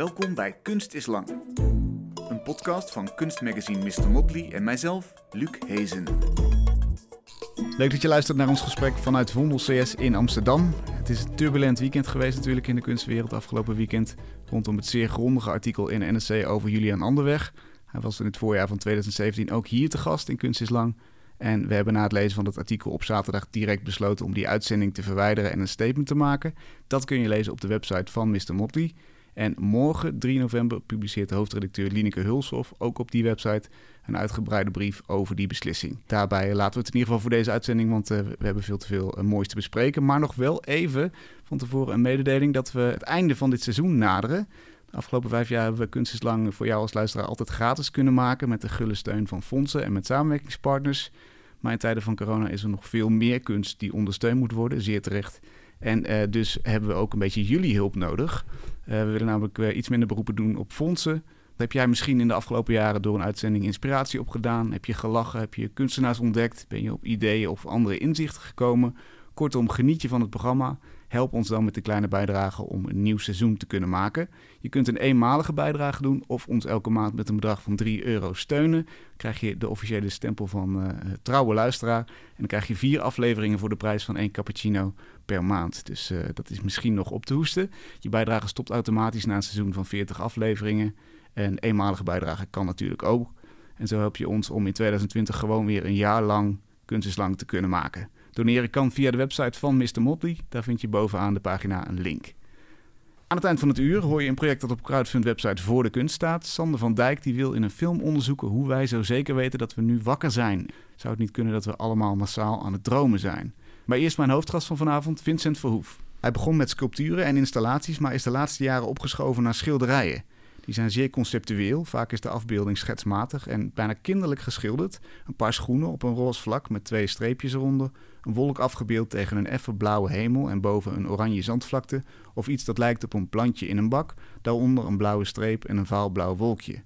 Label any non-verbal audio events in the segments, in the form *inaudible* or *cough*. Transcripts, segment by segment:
Welkom bij Kunst is Lang. Een podcast van kunstmagazine Mr. Motley en mijzelf, Luc Hezen. Leuk dat je luistert naar ons gesprek vanuit Vondel CS in Amsterdam. Het is een turbulent weekend geweest natuurlijk in de kunstwereld afgelopen weekend. Rondom het zeer grondige artikel in NSC over Julian Anderweg. Hij was in het voorjaar van 2017 ook hier te gast in Kunst is Lang. En we hebben na het lezen van dat artikel op zaterdag direct besloten om die uitzending te verwijderen en een statement te maken. Dat kun je lezen op de website van Mr. Motley. En morgen, 3 november, publiceert hoofdredacteur Lineke Hulshoff ook op die website een uitgebreide brief over die beslissing. Daarbij laten we het in ieder geval voor deze uitzending, want uh, we hebben veel te veel uh, moois te bespreken. Maar nog wel even van tevoren een mededeling dat we het einde van dit seizoen naderen. De afgelopen vijf jaar hebben we Kunst is Lang voor jou als luisteraar altijd gratis kunnen maken met de gulle steun van fondsen en met samenwerkingspartners. Maar in tijden van corona is er nog veel meer kunst die ondersteund moet worden, zeer terecht. En uh, dus hebben we ook een beetje jullie hulp nodig. Uh, we willen namelijk uh, iets minder beroepen doen op fondsen. Heb jij misschien in de afgelopen jaren door een uitzending inspiratie op gedaan. Heb je gelachen, heb je kunstenaars ontdekt, ben je op ideeën of andere inzichten gekomen. Kortom, geniet je van het programma. Help ons dan met de kleine bijdrage om een nieuw seizoen te kunnen maken. Je kunt een eenmalige bijdrage doen of ons elke maand met een bedrag van 3 euro steunen. Dan krijg je de officiële stempel van uh, trouwe luisteraar. En dan krijg je vier afleveringen voor de prijs van één cappuccino per maand. Dus uh, dat is misschien nog op te hoesten. Je bijdrage stopt automatisch na een seizoen van 40 afleveringen. Een eenmalige bijdrage kan natuurlijk ook. En zo help je ons om in 2020 gewoon weer een jaar lang kunstenslang te kunnen maken. Doneren kan via de website van Mr. Motley. Daar vind je bovenaan de pagina een link. Aan het eind van het uur hoor je een project dat op Crowdfund website voor de kunst staat. Sander van Dijk die wil in een film onderzoeken hoe wij zo zeker weten dat we nu wakker zijn. Zou het niet kunnen dat we allemaal massaal aan het dromen zijn? Maar eerst mijn hoofdgast van vanavond, Vincent Verhoef. Hij begon met sculpturen en installaties, maar is de laatste jaren opgeschoven naar schilderijen. Die zijn zeer conceptueel, vaak is de afbeelding schetsmatig en bijna kinderlijk geschilderd. Een paar schoenen op een roze vlak met twee streepjes eronder, een wolk afgebeeld tegen een effen blauwe hemel en boven een oranje zandvlakte, of iets dat lijkt op een plantje in een bak, daaronder een blauwe streep en een vaalblauw wolkje.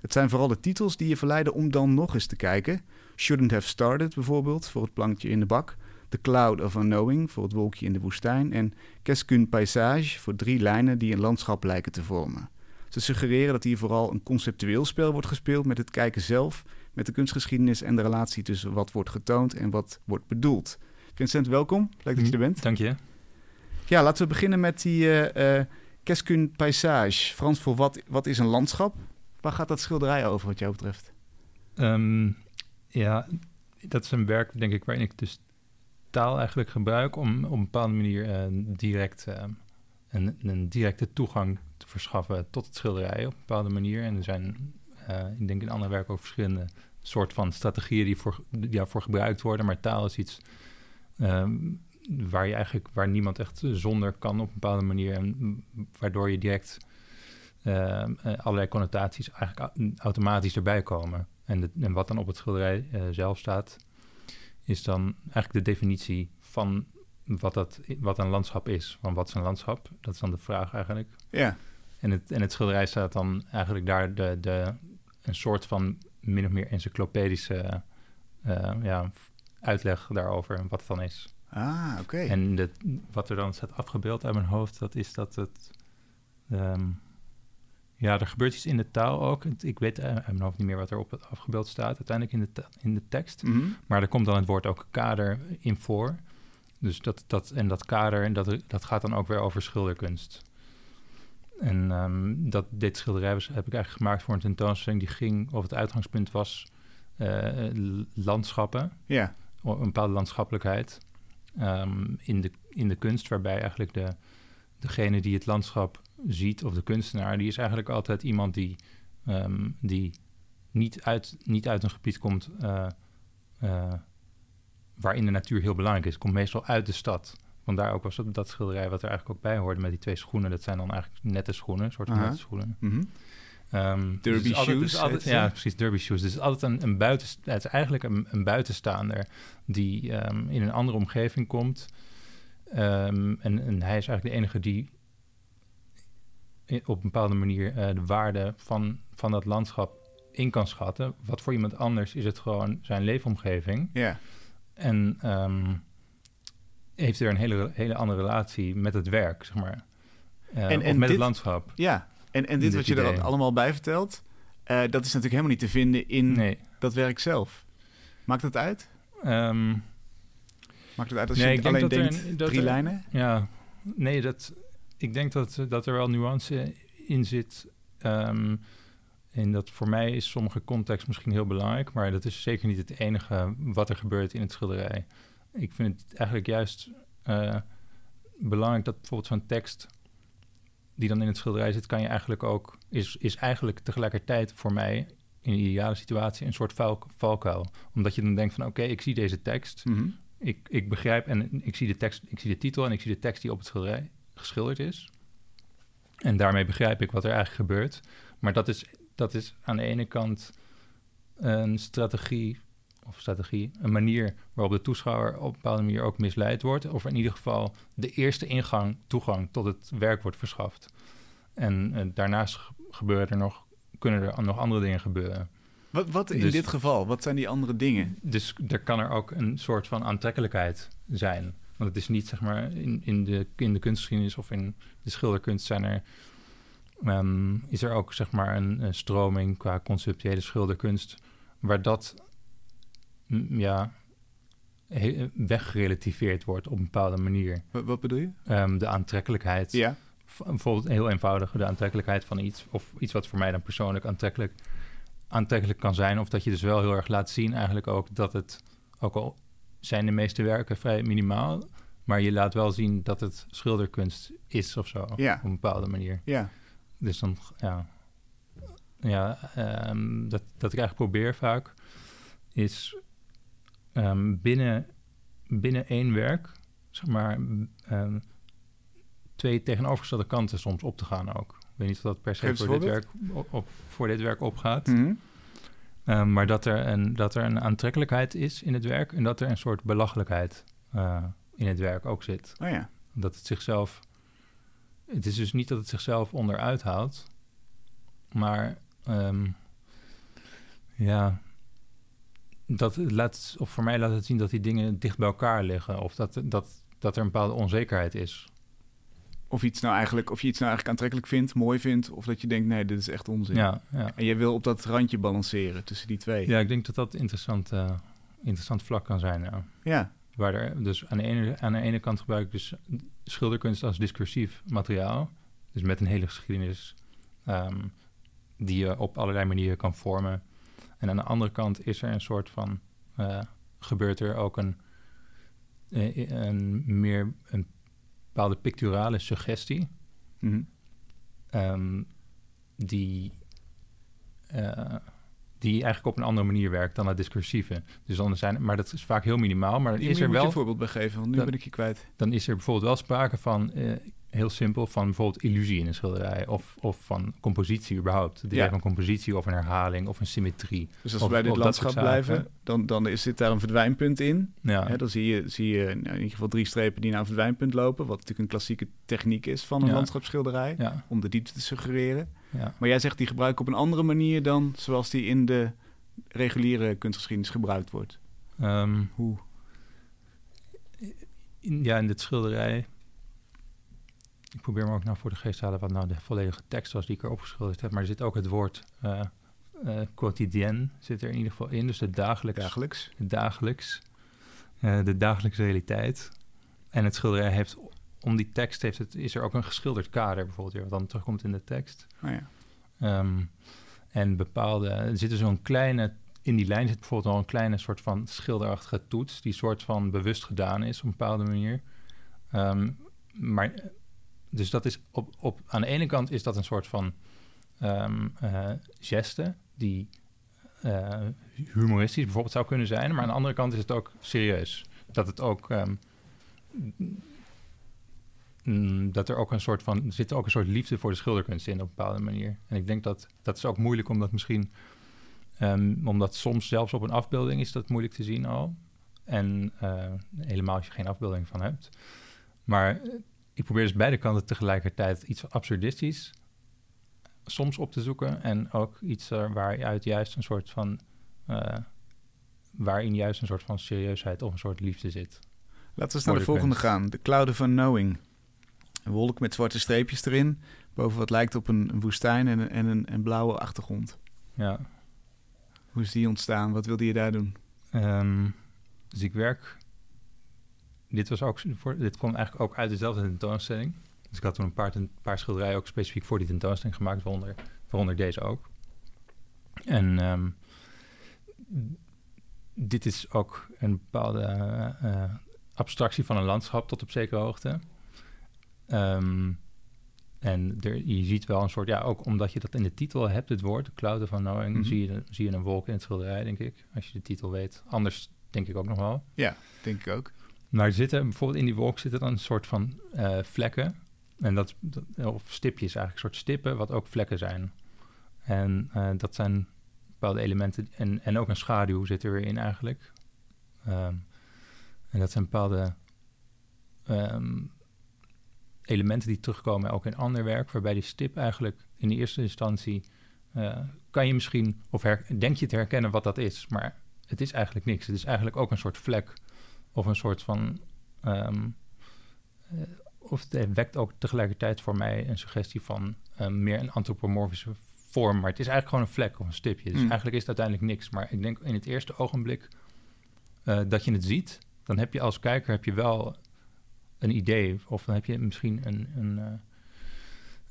Het zijn vooral de titels die je verleiden om dan nog eens te kijken. Shouldn't Have Started bijvoorbeeld, voor het plankje in de bak. The Cloud of Unknowing, voor het wolkje in de woestijn. En Qu'est-ce paysage, voor drie lijnen die een landschap lijken te vormen. Ze suggereren dat hier vooral een conceptueel spel wordt gespeeld met het kijken zelf, met de kunstgeschiedenis en de relatie tussen wat wordt getoond en wat wordt bedoeld. Vincent, welkom. Leuk dat je er bent. Dank je. Ja, laten we beginnen met die uh, uh, Qu'est-ce paysage? Frans, voor wat, wat is een landschap? Waar gaat dat schilderij over wat jou betreft? Um, ja, dat is een werk, denk ik, waarin ik dus taal eigenlijk gebruik om op een bepaalde manier uh, direct een, een directe toegang te verschaffen tot het schilderij op een bepaalde manier. En er zijn, uh, ik denk in andere werken ook verschillende soort van strategieën die voor, die daarvoor gebruikt worden. Maar taal is iets um, waar je eigenlijk waar niemand echt zonder kan op een bepaalde manier. En waardoor je direct uh, allerlei connotaties eigenlijk automatisch erbij komen. En, de, en wat dan op het schilderij uh, zelf staat, is dan eigenlijk de definitie van wat, dat, wat een landschap is. Van wat is een landschap? Dat is dan de vraag eigenlijk. Ja. En het, en het schilderij staat dan eigenlijk daar de, de, een soort van min of meer encyclopedische uh, ja, uitleg daarover wat het dan is. Ah, oké. En de, wat er dan staat afgebeeld uit mijn hoofd, dat is dat het... Um, ja, er gebeurt iets in de taal ook. Ik weet uit mijn hoofd niet meer wat er op het afgebeeld staat uiteindelijk in de, in de tekst. Mm -hmm. Maar er komt dan het woord ook kader in voor. Dus dat, dat, en dat kader, en dat, dat gaat dan ook weer over schilderkunst. En um, dat, dit schilderij was, heb ik eigenlijk gemaakt voor een tentoonstelling die ging, of het uitgangspunt was, uh, landschappen. Ja. Een bepaalde landschappelijkheid um, in, de, in de kunst, waarbij eigenlijk de, degene die het landschap ziet, of de kunstenaar, die is eigenlijk altijd iemand die, um, die niet, uit, niet uit een gebied komt. Uh, uh, waarin de natuur heel belangrijk is. Komt meestal uit de stad. Vandaar ook was dat, dat schilderij wat er eigenlijk ook bij hoorde met die twee schoenen. Dat zijn dan eigenlijk nette schoenen, een soort van nette schoenen. Mm -hmm. um, derby dus shoes. Dus altijd, ja, precies, derby shoes. Dus het is altijd een, een buiten, het is eigenlijk een, een buitenstaander die um, in een andere omgeving komt. Um, en, en, hij is eigenlijk de enige die op een bepaalde manier uh, de waarde van, van dat landschap in kan schatten. Wat voor iemand anders is het gewoon zijn leefomgeving. Ja. Yeah. En heeft er een hele, hele andere relatie met het werk, zeg maar. Uh, en, en met dit, het landschap. Ja, En, en dit, Dit wat je er allemaal bij vertelt, eh, dat is natuurlijk helemaal niet te vinden in Nee. dat werk zelf. Maakt het uit? Ehm, Maakt het uit als Nee, je ik denk alleen dat denkt dat drie er- lijnen? Ja, nee, dat, ik denk dat, dat er wel nuance in zit. Ehm en dat voor mij is sommige context misschien heel belangrijk, maar dat is zeker niet het enige wat er gebeurt in het schilderij. Ik vind het eigenlijk juist eh, belangrijk dat bijvoorbeeld zo'n tekst die dan in het schilderij zit, kan je eigenlijk ook, is, is eigenlijk tegelijkertijd voor mij in een ideale situatie een soort valk, valkuil. Omdat je dan denkt van oké, ik zie deze tekst, Mhm. ik, ik begrijp en ik zie de tekst, ik zie de titel en ik zie de tekst die op het schilderij geschilderd is. En daarmee begrijp ik wat er eigenlijk gebeurt. Maar dat is, dat is aan de ene kant een strategie, of strategie, een manier waarop de toeschouwer op een bepaalde manier ook misleid wordt. Of in ieder geval de eerste ingang, toegang tot het werk wordt verschaft. En eh, daarnaast ge- gebeuren er nog, kunnen er nog andere dingen gebeuren. Wat, wat in Dus- dit geval? Wat zijn die andere dingen? Dus er kan er ook een soort van aantrekkelijkheid zijn. Want het is niet, zeg maar, in, in, de, in de kunstgeschiedenis of in de schilderkunst zijn er, ehm, is er ook, zeg maar, een, een stroming qua conceptuele schilderkunst, waar dat, ja, weggerelativeerd wordt op een bepaalde manier. Wat, wat bedoel je? Ehm, de aantrekkelijkheid Ja. bijvoorbeeld heel eenvoudig de aantrekkelijkheid van iets of iets wat voor mij dan persoonlijk aantrekkelijk, aantrekkelijk kan zijn of dat je dus wel heel erg laat zien eigenlijk ook dat het ook al zijn de meeste werken vrij minimaal, maar je laat wel zien dat het schilderkunst is of zo Ja. op een bepaalde manier. Ja. Dus dan ja, ja ehm, dat, dat ik eigenlijk probeer vaak is ehm, binnen, binnen één werk, zeg maar, ehm, twee tegenovergestelde kanten soms op te gaan ook. Ik weet niet of dat per se voor dit, werk, op, op- voor dit werk opgaat. Mhm. Ehm, maar dat er, een, dat er een aantrekkelijkheid is in het werk en dat er een soort belachelijkheid eh, in het werk ook zit. Oh ja. Dat het zichzelf. Het is dus niet dat het zichzelf onderuit haalt, maar ja, dat laat, of voor mij laat het zien dat die dingen dicht bij elkaar liggen, of dat, dat, dat er een bepaalde onzekerheid is. Of, iets nou eigenlijk, of je iets nou eigenlijk aantrekkelijk vindt, mooi vindt, of dat je denkt, nee, dit is echt onzin. Ja, ja. En je wil op dat randje balanceren tussen die twee. ja, ik denk dat dat een interessant, eh, interessant vlak kan zijn. Ja. Waar er, dus aan de, ene, aan de ene kant gebruik ik dus schilderkunst als discursief materiaal. Dus met een hele geschiedenis ehm, die je op allerlei manieren kan vormen. En aan de andere kant is er een soort van, eh, gebeurt er ook een, eh, een meer een bepaalde picturale suggestie. Mhm. ehm, die, eh, die eigenlijk op een andere manier werkt dan het discursieve. Dus dan zijn, maar dat is vaak heel minimaal. Maar dan is er moet je wel een voorbeeld bij geven, want nu ben ik je kwijt. dan is er bijvoorbeeld wel sprake van, heel simpel, van bijvoorbeeld illusie in een schilderij. Of, of van compositie überhaupt. Het idee Ja. van compositie of een herhaling of een symmetrie. Dus als we bij dit landschap blijven, zaken. dan, dan is, zit daar een verdwijnpunt in. Ja, Hè, dan zie je, zie je nou, in ieder geval drie strepen die naar een verdwijnpunt lopen. Wat natuurlijk een klassieke techniek is van een Ja. landschapsschilderij. ja, Om de diepte te suggereren. Maar jij zegt die gebruiken op een andere manier dan zoals die in de reguliere kunstgeschiedenis gebruikt wordt. Ehm, Hoe? in, ja, in dit schilderij... Ik probeer me ook nou voor de geest te halen wat nou de volledige tekst was die ik erop geschilderd heb. Maar er zit ook het woord eh eh, quotidien zit er in ieder geval in. Dus de dagelijks Dagelijks. dagelijks, eh, de dagelijkse realiteit. En het schilderij heeft, om die tekst heeft het, is er ook een geschilderd kader bijvoorbeeld, wat dan terugkomt in de tekst. Oh ja. Ehm, en bepaalde, er zit dus zo'n kleine, in die lijn zit bijvoorbeeld al een kleine soort van schilderachtige toets, die soort van bewust gedaan is op een bepaalde manier. Ehm, maar, dus dat is op, op, aan de ene kant is dat een soort van eh, geste die eh, humoristisch bijvoorbeeld zou kunnen zijn, maar aan de andere kant is het ook serieus. Dat het ook ehm, mm, dat er ook een soort van zit ook een soort liefde voor de schilderkunst in op een bepaalde manier. En ik denk dat dat is ook moeilijk omdat misschien ehm, omdat soms zelfs op een afbeelding is dat moeilijk te zien al. En eh, helemaal als je geen afbeelding van hebt. Maar ik probeer dus beide kanten tegelijkertijd iets absurdistisch soms op te zoeken. En ook iets waaruit juist een soort van. eh, waarin juist een soort van serieusheid of een soort liefde zit. Laten we eens naar de volgende kunst. gaan. De Cloud of Unknowing. Een wolk met zwarte streepjes erin. Boven wat lijkt op een, een woestijn en, een, en een, een blauwe achtergrond. Ja. Hoe is die ontstaan? Wat wilde je daar doen? Ehm, dus ik werk. Dit, was ook voor, dit kwam eigenlijk ook uit dezelfde tentoonstelling. Dus ik had toen een paar, een paar schilderijen ook specifiek voor die tentoonstelling gemaakt, waaronder, waaronder deze ook. En ehm, dit is ook een bepaalde eh, eh, abstractie van een landschap tot op zekere hoogte. Ehm, en er, je ziet wel een soort, ja, ook omdat je dat in de titel hebt, het woord, de clouden van Knowing, Mhm. zie, je, zie je een wolk in het schilderij, denk ik. Als je de titel weet. Anders denk ik ook nog wel. Ja, denk ik ook. Maar zitten bijvoorbeeld in die wolk zitten dan een soort van eh, vlekken. En dat, dat- of stipjes eigenlijk, een soort stippen, wat ook vlekken zijn. En eh, dat zijn bepaalde elementen. En, en ook een schaduw zit er weer in eigenlijk. Ehm, en dat zijn bepaalde ehm, elementen die terugkomen ook in ander werk, waarbij die stip eigenlijk in de eerste instantie eh, kan je misschien, of her- denk je te herkennen wat dat is, maar het is eigenlijk niks. Het is eigenlijk ook een soort vlek of een soort van. ehm, eh, of het wekt ook tegelijkertijd voor mij een suggestie van eh, meer een antropomorfische vorm. Maar het is eigenlijk gewoon een vlek of een stipje. Dus Mm. eigenlijk is het uiteindelijk niks. Maar ik denk in het eerste ogenblik eh, dat je het ziet, dan heb je als kijker heb je wel een idee. Of dan heb je misschien een, een,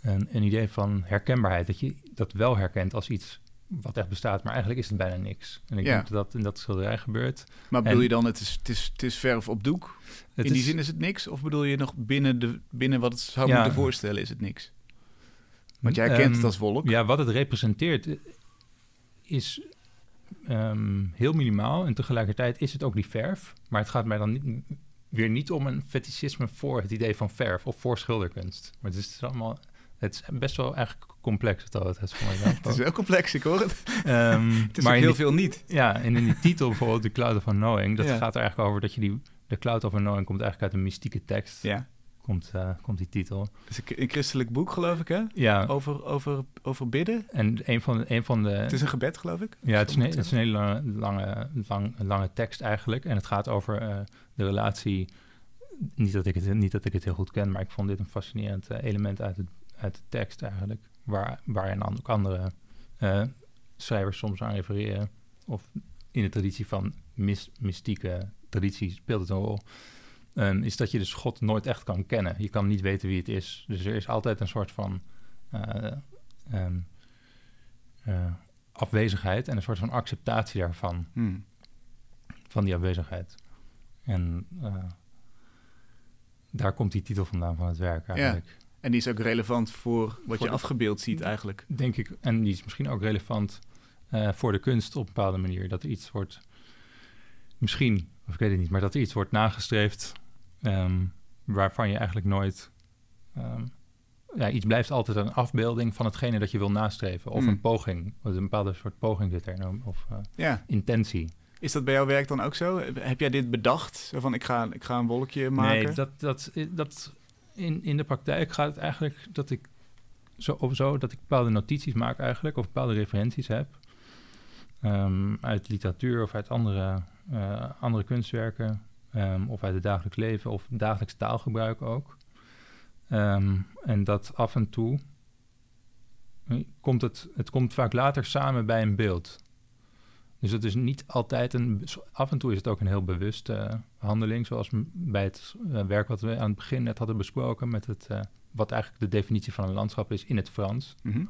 een, een idee van herkenbaarheid. Dat je dat wel herkent als iets wat echt bestaat. Maar eigenlijk is het bijna niks. En ik Ja. denk dat dat in dat schilderij gebeurt. Maar bedoel En- je dan, het is, het, is, het is verf op doek? In die is- zin is het niks? Of bedoel je nog binnen, de, binnen wat het zou Ja. moeten voorstellen is het niks? Want jij kent Ehm, het als wolk. Ja, wat het representeert is ehm, heel minimaal. En tegelijkertijd is het ook die verf. Maar het gaat mij dan niet, weer niet om een fetischisme voor het idee van verf of voor schilderkunst. Maar het is allemaal... Het is best wel eigenlijk complex, het het voor *laughs* mij. Het is wel complex, ik hoor het. Ehm, *laughs* Het is maar heel die- veel niet. Ja, en in die titel bijvoorbeeld, The Cloud of Unknowing, dat Ja. gaat er eigenlijk over dat je die... De Cloud of Unknowing komt eigenlijk uit een mystieke tekst. Ja. Komt, eh, komt die titel. Het is een, een christelijk boek, geloof ik, hè? Ja, Over, over, over bidden. en een van de... Een van de Het is een gebed, geloof ik. Ja, het is, een, Zo het is een hele lange, lange, lang, lange tekst eigenlijk. En het gaat over eh, de relatie. Niet dat, ik het, niet dat ik het heel goed ken, maar ik vond dit een fascinerend eh, element uit, het, uit de tekst eigenlijk. Waar, waarin ook andere eh, schrijvers soms aan refereren. Of in de traditie van mys- mystieke traditie speelt het een rol. Ehm, is dat je dus God nooit echt kan kennen. Je kan niet weten wie het is. Dus er is altijd een soort van eh, ehm, eh, afwezigheid en een soort van acceptatie daarvan, Hmm. van die afwezigheid. En daar komt die titel vandaan van het werk eigenlijk. En die is ook relevant voor wat Voor je afgebeeld ziet eigenlijk. Denk ik, en die is misschien ook relevant eh, voor de kunst op een bepaalde manier. Dat er iets wordt, misschien, of ik weet het niet, maar dat er iets wordt nagestreefd ehm, waarvan je eigenlijk nooit... ehm, ja, iets blijft altijd een afbeelding van hetgene dat je wil nastreven. Of een poging. Of een bepaalde soort poging zit er. Of eh, Ja. intentie. Is dat bij jouw werk dan ook zo? Heb jij dit bedacht? Van, ik ga, ik ga een wolkje maken? Nee, dat, dat, dat in, in de praktijk gaat het eigenlijk dat ik zo of zo dat ik bepaalde notities maak eigenlijk, of bepaalde referenties heb. ehm, uit literatuur of uit andere, eh, andere kunstwerken, ehm, of uit het dagelijks leven of dagelijks taalgebruik ook. Ehm, en dat af en toe eh, komt het, het komt vaak later samen bij een beeld. Dus het is niet altijd een. Af en toe is het ook een heel bewuste eh, handeling, zoals bij het eh, werk wat we aan het begin net hadden besproken, met het, eh, wat eigenlijk de definitie van een landschap is in het Frans. Mhm.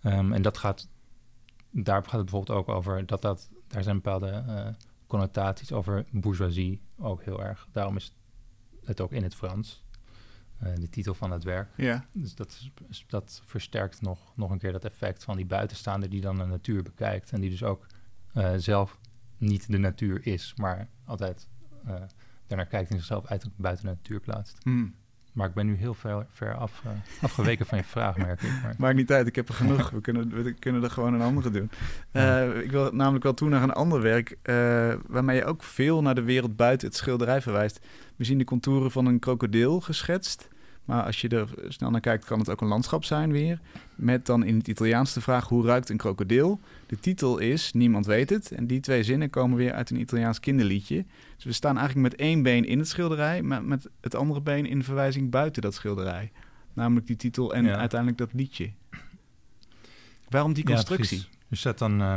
Ehm, en dat gaat, daar gaat het bijvoorbeeld ook over dat dat, daar zijn bepaalde connotaties over bourgeoisie ook heel erg. Daarom is het ook in het Frans, de titel van het werk. Ja. Dus dat, dat versterkt nog, nog een keer dat effect van die buitenstaander die dan de natuur bekijkt. En die dus ook eh, zelf niet de natuur is, maar altijd eh daarnaar kijkt en zichzelf uit buiten de natuur plaatst. Hmm. Maar ik ben nu heel ver, ver af, eh, afgeweken van je vraag, merk ik. Maar, Maakt niet uit, ik heb er genoeg. We kunnen, we kunnen er gewoon een andere doen. Eh, ik wil namelijk wel toe naar een ander werk... eh, waarmee je ook veel naar de wereld buiten het schilderij verwijst. We zien de contouren van een krokodil geschetst... Maar als je er snel naar kijkt, kan het ook een landschap zijn weer. Met dan in het Italiaans de vraag, hoe ruikt een krokodil? De titel is Niemand weet het. En die twee zinnen komen weer uit een Italiaans kinderliedje. Dus we staan eigenlijk met één been in het schilderij... maar met het andere been in verwijzing buiten dat schilderij. Namelijk die titel en uiteindelijk dat liedje. Waarom die constructie? Ja, je zet dan... Uh,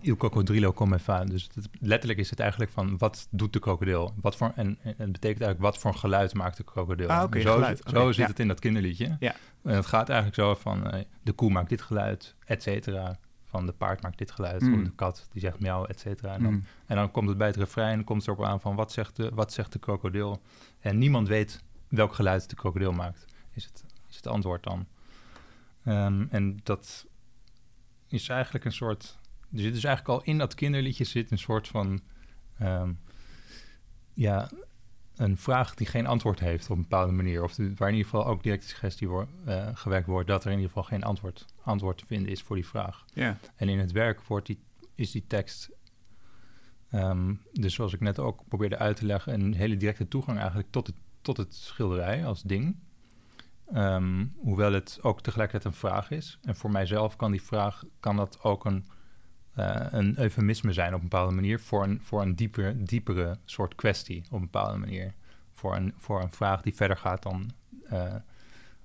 Il Cocodrilo come fa. Dus letterlijk is het eigenlijk van wat doet de krokodil? Wat voor, en, en het betekent eigenlijk wat voor geluid maakt de krokodil? Ah, okay, zo geluid. zo zit het in dat kinderliedje. Ja. En het gaat eigenlijk zo van uh, de koe maakt dit geluid, et cetera. Van de paard maakt dit geluid, mm. de kat die zegt miauw, et cetera. En, dan, mm. en dan komt het bij het refrein, komt het erop aan van wat zegt de, wat zegt de krokodil? En niemand weet welk geluid de krokodil maakt, is het, is het antwoord dan. Um, en dat is eigenlijk een soort er zit dus eigenlijk al in dat kinderliedje zit een soort van... Um, ja, een vraag die geen antwoord heeft op een bepaalde manier. Of waar in ieder geval ook direct de suggestie wordt, uh, gewerkt wordt... dat er in ieder geval geen antwoord, antwoord te vinden is voor die vraag. Ja. En in het werk wordt die, is die tekst... Um, dus zoals ik net ook probeerde uit te leggen... een hele directe toegang eigenlijk tot het, tot het schilderij als ding... Um, hoewel het ook tegelijkertijd een vraag is. En voor mijzelf kan die vraag, kan dat ook een een eufemisme zijn op een bepaalde manier voor een, voor een dieper, diepere soort kwestie op een bepaalde manier. Voor een, voor een vraag die verder gaat dan uh,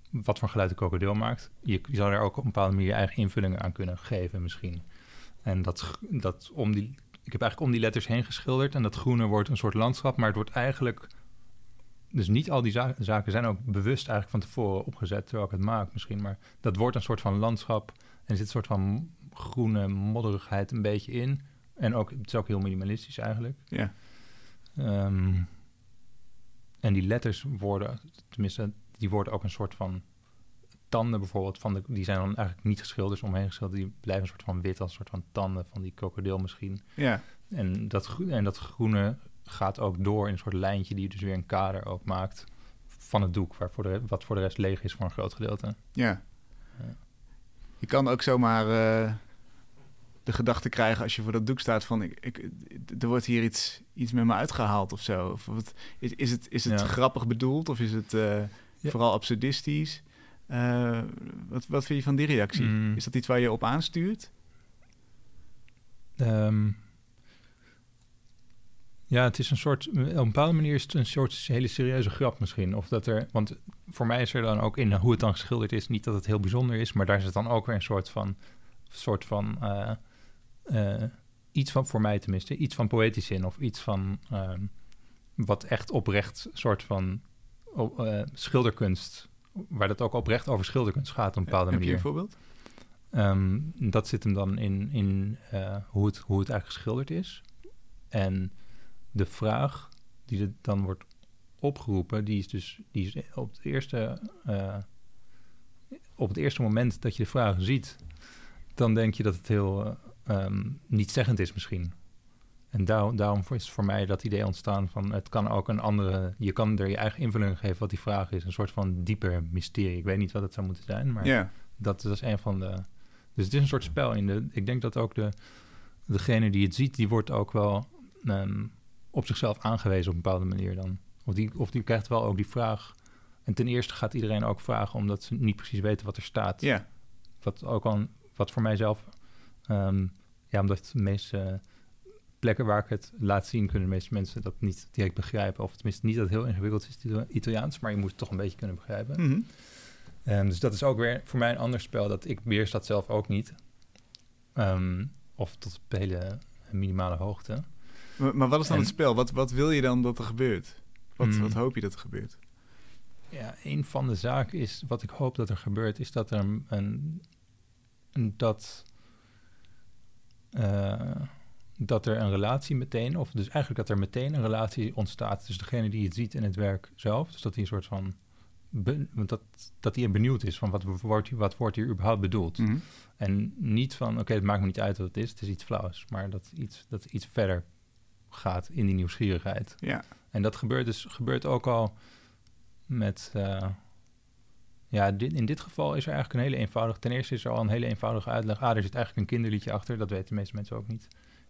wat voor geluid de krokodil maakt. Je, zou er ook op een bepaalde manier je eigen invullingen aan kunnen geven misschien. En dat, dat om die, ik heb eigenlijk om die letters heen geschilderd en dat groene wordt een soort landschap, maar het wordt eigenlijk dus niet al die zaken zijn ook bewust eigenlijk van tevoren opgezet terwijl ik het maak misschien, maar dat wordt een soort van landschap en er zit een soort van groene modderigheid een beetje in. En ook, het is ook heel minimalistisch eigenlijk. Ja. Ehm, en die letters worden, tenminste, die worden ook een soort van tanden bijvoorbeeld. Van de, die zijn dan eigenlijk niet geschilderd, omheen geschilderd. Die blijven een soort van wit, als een soort van tanden van die krokodil misschien. Ja. En dat, en dat groene gaat ook door in een soort lijntje die dus weer een kader ook maakt van het doek, waar voor de, wat voor de rest leeg is voor een groot gedeelte. Ja. ja. Je kan ook zomaar uh, de gedachte krijgen als je voor dat doek staat van ik, ik, er wordt hier iets, iets met me uitgehaald of zo. Of wat, is, is het, is het grappig bedoeld of is het uh, vooral absurdistisch? Uh, wat, wat vind je van die reactie? Mm. Is dat iets waar je op aanstuurt? Um, ja, het is een soort, op een bepaalde manier is het een soort hele serieuze grap misschien. Of dat er, want voor mij is er dan ook in hoe het dan geschilderd is, niet dat het heel bijzonder is, maar daar zit dan ook weer een soort van, soort van uh, iets van, voor mij tenminste, iets van poëtisch in of iets van uh, wat echt oprecht soort van uh, schilderkunst, waar dat ook oprecht over schilderkunst gaat op een bepaalde manier. Heb je een voorbeeld? Um, dat zit hem dan in, in hoe, het, hoe het eigenlijk geschilderd is. En de vraag die er dan wordt opgeroepen, die is dus die is op het eerste, uh, op het eerste moment dat je de vraag ziet, dan denk je dat het heel um, niet-zeggend is misschien. En daar, daarom is voor mij dat idee ontstaan van het kan ook een andere, je kan er je eigen invulling geven wat die vraag is, een soort van dieper mysterie. Ik weet niet wat het zou moeten zijn, maar yeah. dat, dat is een van de. Dus het is een soort spel in de. Ik denk dat ook de degene die het ziet, die wordt ook wel um, op zichzelf aangewezen op een bepaalde manier dan. Of die, of die krijgt wel ook die vraag. En ten eerste gaat iedereen ook vragen omdat ze niet precies weten wat er staat. Ja. Wat ook al, wat voor mijzelf, um, ja, omdat de meeste plekken waar ik het laat zien, kunnen de meeste mensen dat niet direct begrijpen. Of tenminste niet dat het heel ingewikkeld is, Italiaans, maar je moet het toch een beetje kunnen begrijpen. Mm -hmm. dus dat is ook weer voor mij een ander spel. Dat ik beheers dat zelf ook niet. Um, of tot op hele minimale hoogte. Maar, wat is dan het spel? Wat, wat wil je dan dat er gebeurt? Wat, hmm. wat hoop je dat er gebeurt? Ja, een van de zaken is, wat ik hoop dat er gebeurt, is dat er een, een, dat, uh, dat er een relatie meteen, of dus eigenlijk dat er meteen een relatie ontstaat tussen degene die het ziet in het werk zelf. Dus dat hij een soort van, want dat, dat hij benieuwd is van wat wordt, wat wordt hier überhaupt bedoeld. Mhm. En niet van, oké, het maakt me niet uit wat het is, het is iets flauws, maar dat iets, dat iets verder gaat in die nieuwsgierigheid. Ja. En dat gebeurt dus gebeurt ook al met. Uh, ja, dit, in dit geval is er eigenlijk een hele eenvoudige. Ten eerste is er al een hele eenvoudige uitleg. Ah, er zit eigenlijk een kinderliedje achter. Dat weten de meeste mensen ook niet.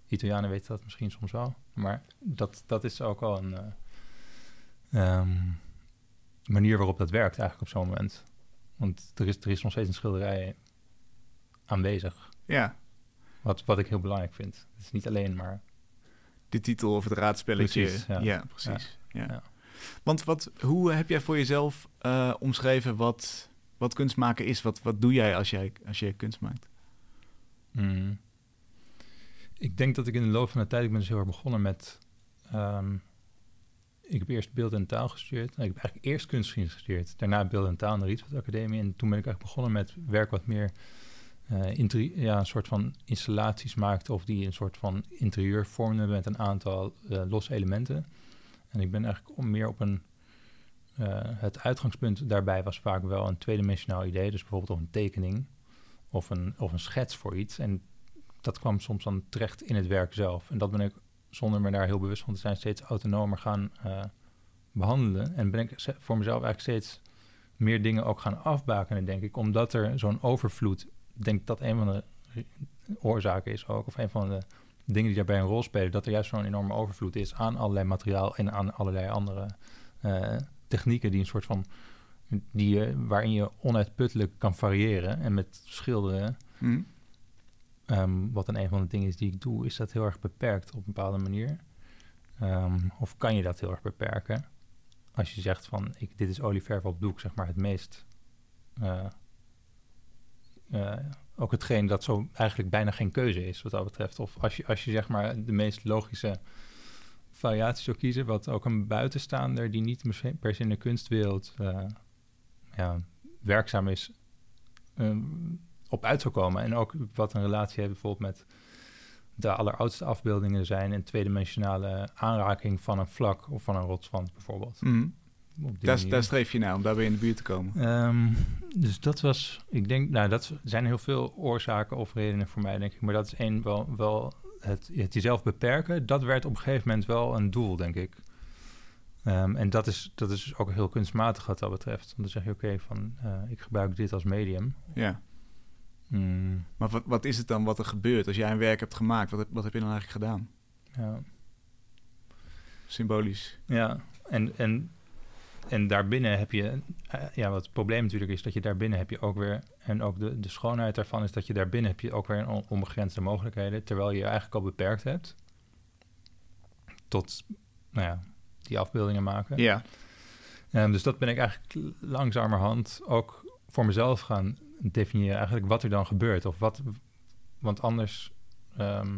Italianen weten dat misschien soms wel. Maar dat, dat is ook al een. Uh, um, manier waarop dat werkt eigenlijk op zo'n moment. Want er is, er is nog steeds een schilderij aanwezig. Ja. Wat, wat ik heel belangrijk vind. Het is niet alleen maar... De titel of het raadspelletje. Precies, ja. ja. precies. Ja. Ja. Want wat, hoe heb jij voor jezelf eh, omschreven wat, wat kunst maken is? Wat, wat doe jij als, jij als jij kunst maakt? Mm. Ik denk dat ik in de loop van de tijd... Ik ben dus heel erg begonnen met... ehm, ik heb eerst beeld en taal gestudeerd. Ik heb eigenlijk eerst kunstgeschiedenis gestudeerd. Daarna beeld en taal aan de Rietveld Academie. En toen ben ik eigenlijk begonnen met werk wat meer... interi- ja, een soort van installaties maakte... of die een soort van interieur vormden... met een aantal eh, losse elementen. En ik ben eigenlijk meer op een... eh, het uitgangspunt daarbij was vaak wel een tweedimensionaal idee. Dus bijvoorbeeld een tekening of een, of een schets voor iets. En dat kwam soms dan terecht in het werk zelf. En dat ben ik, zonder me daar heel bewust van te zijn, steeds autonomer gaan eh, behandelen. En ben ik voor mezelf eigenlijk steeds meer dingen ook gaan afbakenen, denk ik. Omdat er zo'n overvloed, denk dat een van de oorzaken is ook, of een van de dingen die daarbij een rol spelen, dat er juist zo'n enorme overvloed is aan allerlei materiaal en aan allerlei andere eh, technieken die een soort van die je, waarin je onuitputtelijk kan variëren. En met schilderen, Hm? ehm, wat dan een van de dingen is die ik doe, is dat heel erg beperkt op een bepaalde manier. Ehm, of kan je dat heel erg beperken? Als je zegt van, ik, dit is olieverf op doek, zeg maar het meest... eh, eh, ook hetgeen dat zo eigenlijk bijna geen keuze is wat dat betreft. Of als je, als je zeg maar de meest logische variatie zou kiezen, wat ook een buitenstaander die niet per se- in de kunstwereld eh, ja, werkzaam is, ehm, op uit zou komen. En ook wat een relatie heeft bijvoorbeeld met de alleroudste afbeeldingen zijn een tweedimensionale aanraking van een vlak of van een rotswand bijvoorbeeld. Hm. Daar, streef je naar, om daar weer in de buurt te komen. Ehm, dus dat was, ik denk, nou, dat zijn heel veel oorzaken of redenen voor mij, denk ik. Maar dat is één wel, wel het, het jezelf beperken. Dat werd op een gegeven moment wel een doel, denk ik. Ehm, en dat is, dat is dus ook heel kunstmatig wat dat betreft. Want dan zeg je, oké, van eh, ik gebruik dit als medium. Ja. Mm, Maar wat, wat is het dan wat er gebeurt als jij een werk hebt gemaakt? Wat heb, wat heb je dan eigenlijk gedaan? ja. Symbolisch. Ja, en, en, en daarbinnen heb je, eh, ja, wat het probleem natuurlijk is, dat je daarbinnen heb je ook weer, en ook de, de schoonheid daarvan is dat je daarbinnen heb je ook weer on- onbegrensde mogelijkheden, terwijl je je eigenlijk al beperkt hebt tot, nou ja, die afbeeldingen maken. Ja. Ehm, dus dat ben ik eigenlijk langzamerhand ook voor mezelf gaan definiëren, eigenlijk wat er dan gebeurt. Of wat, want anders ehm,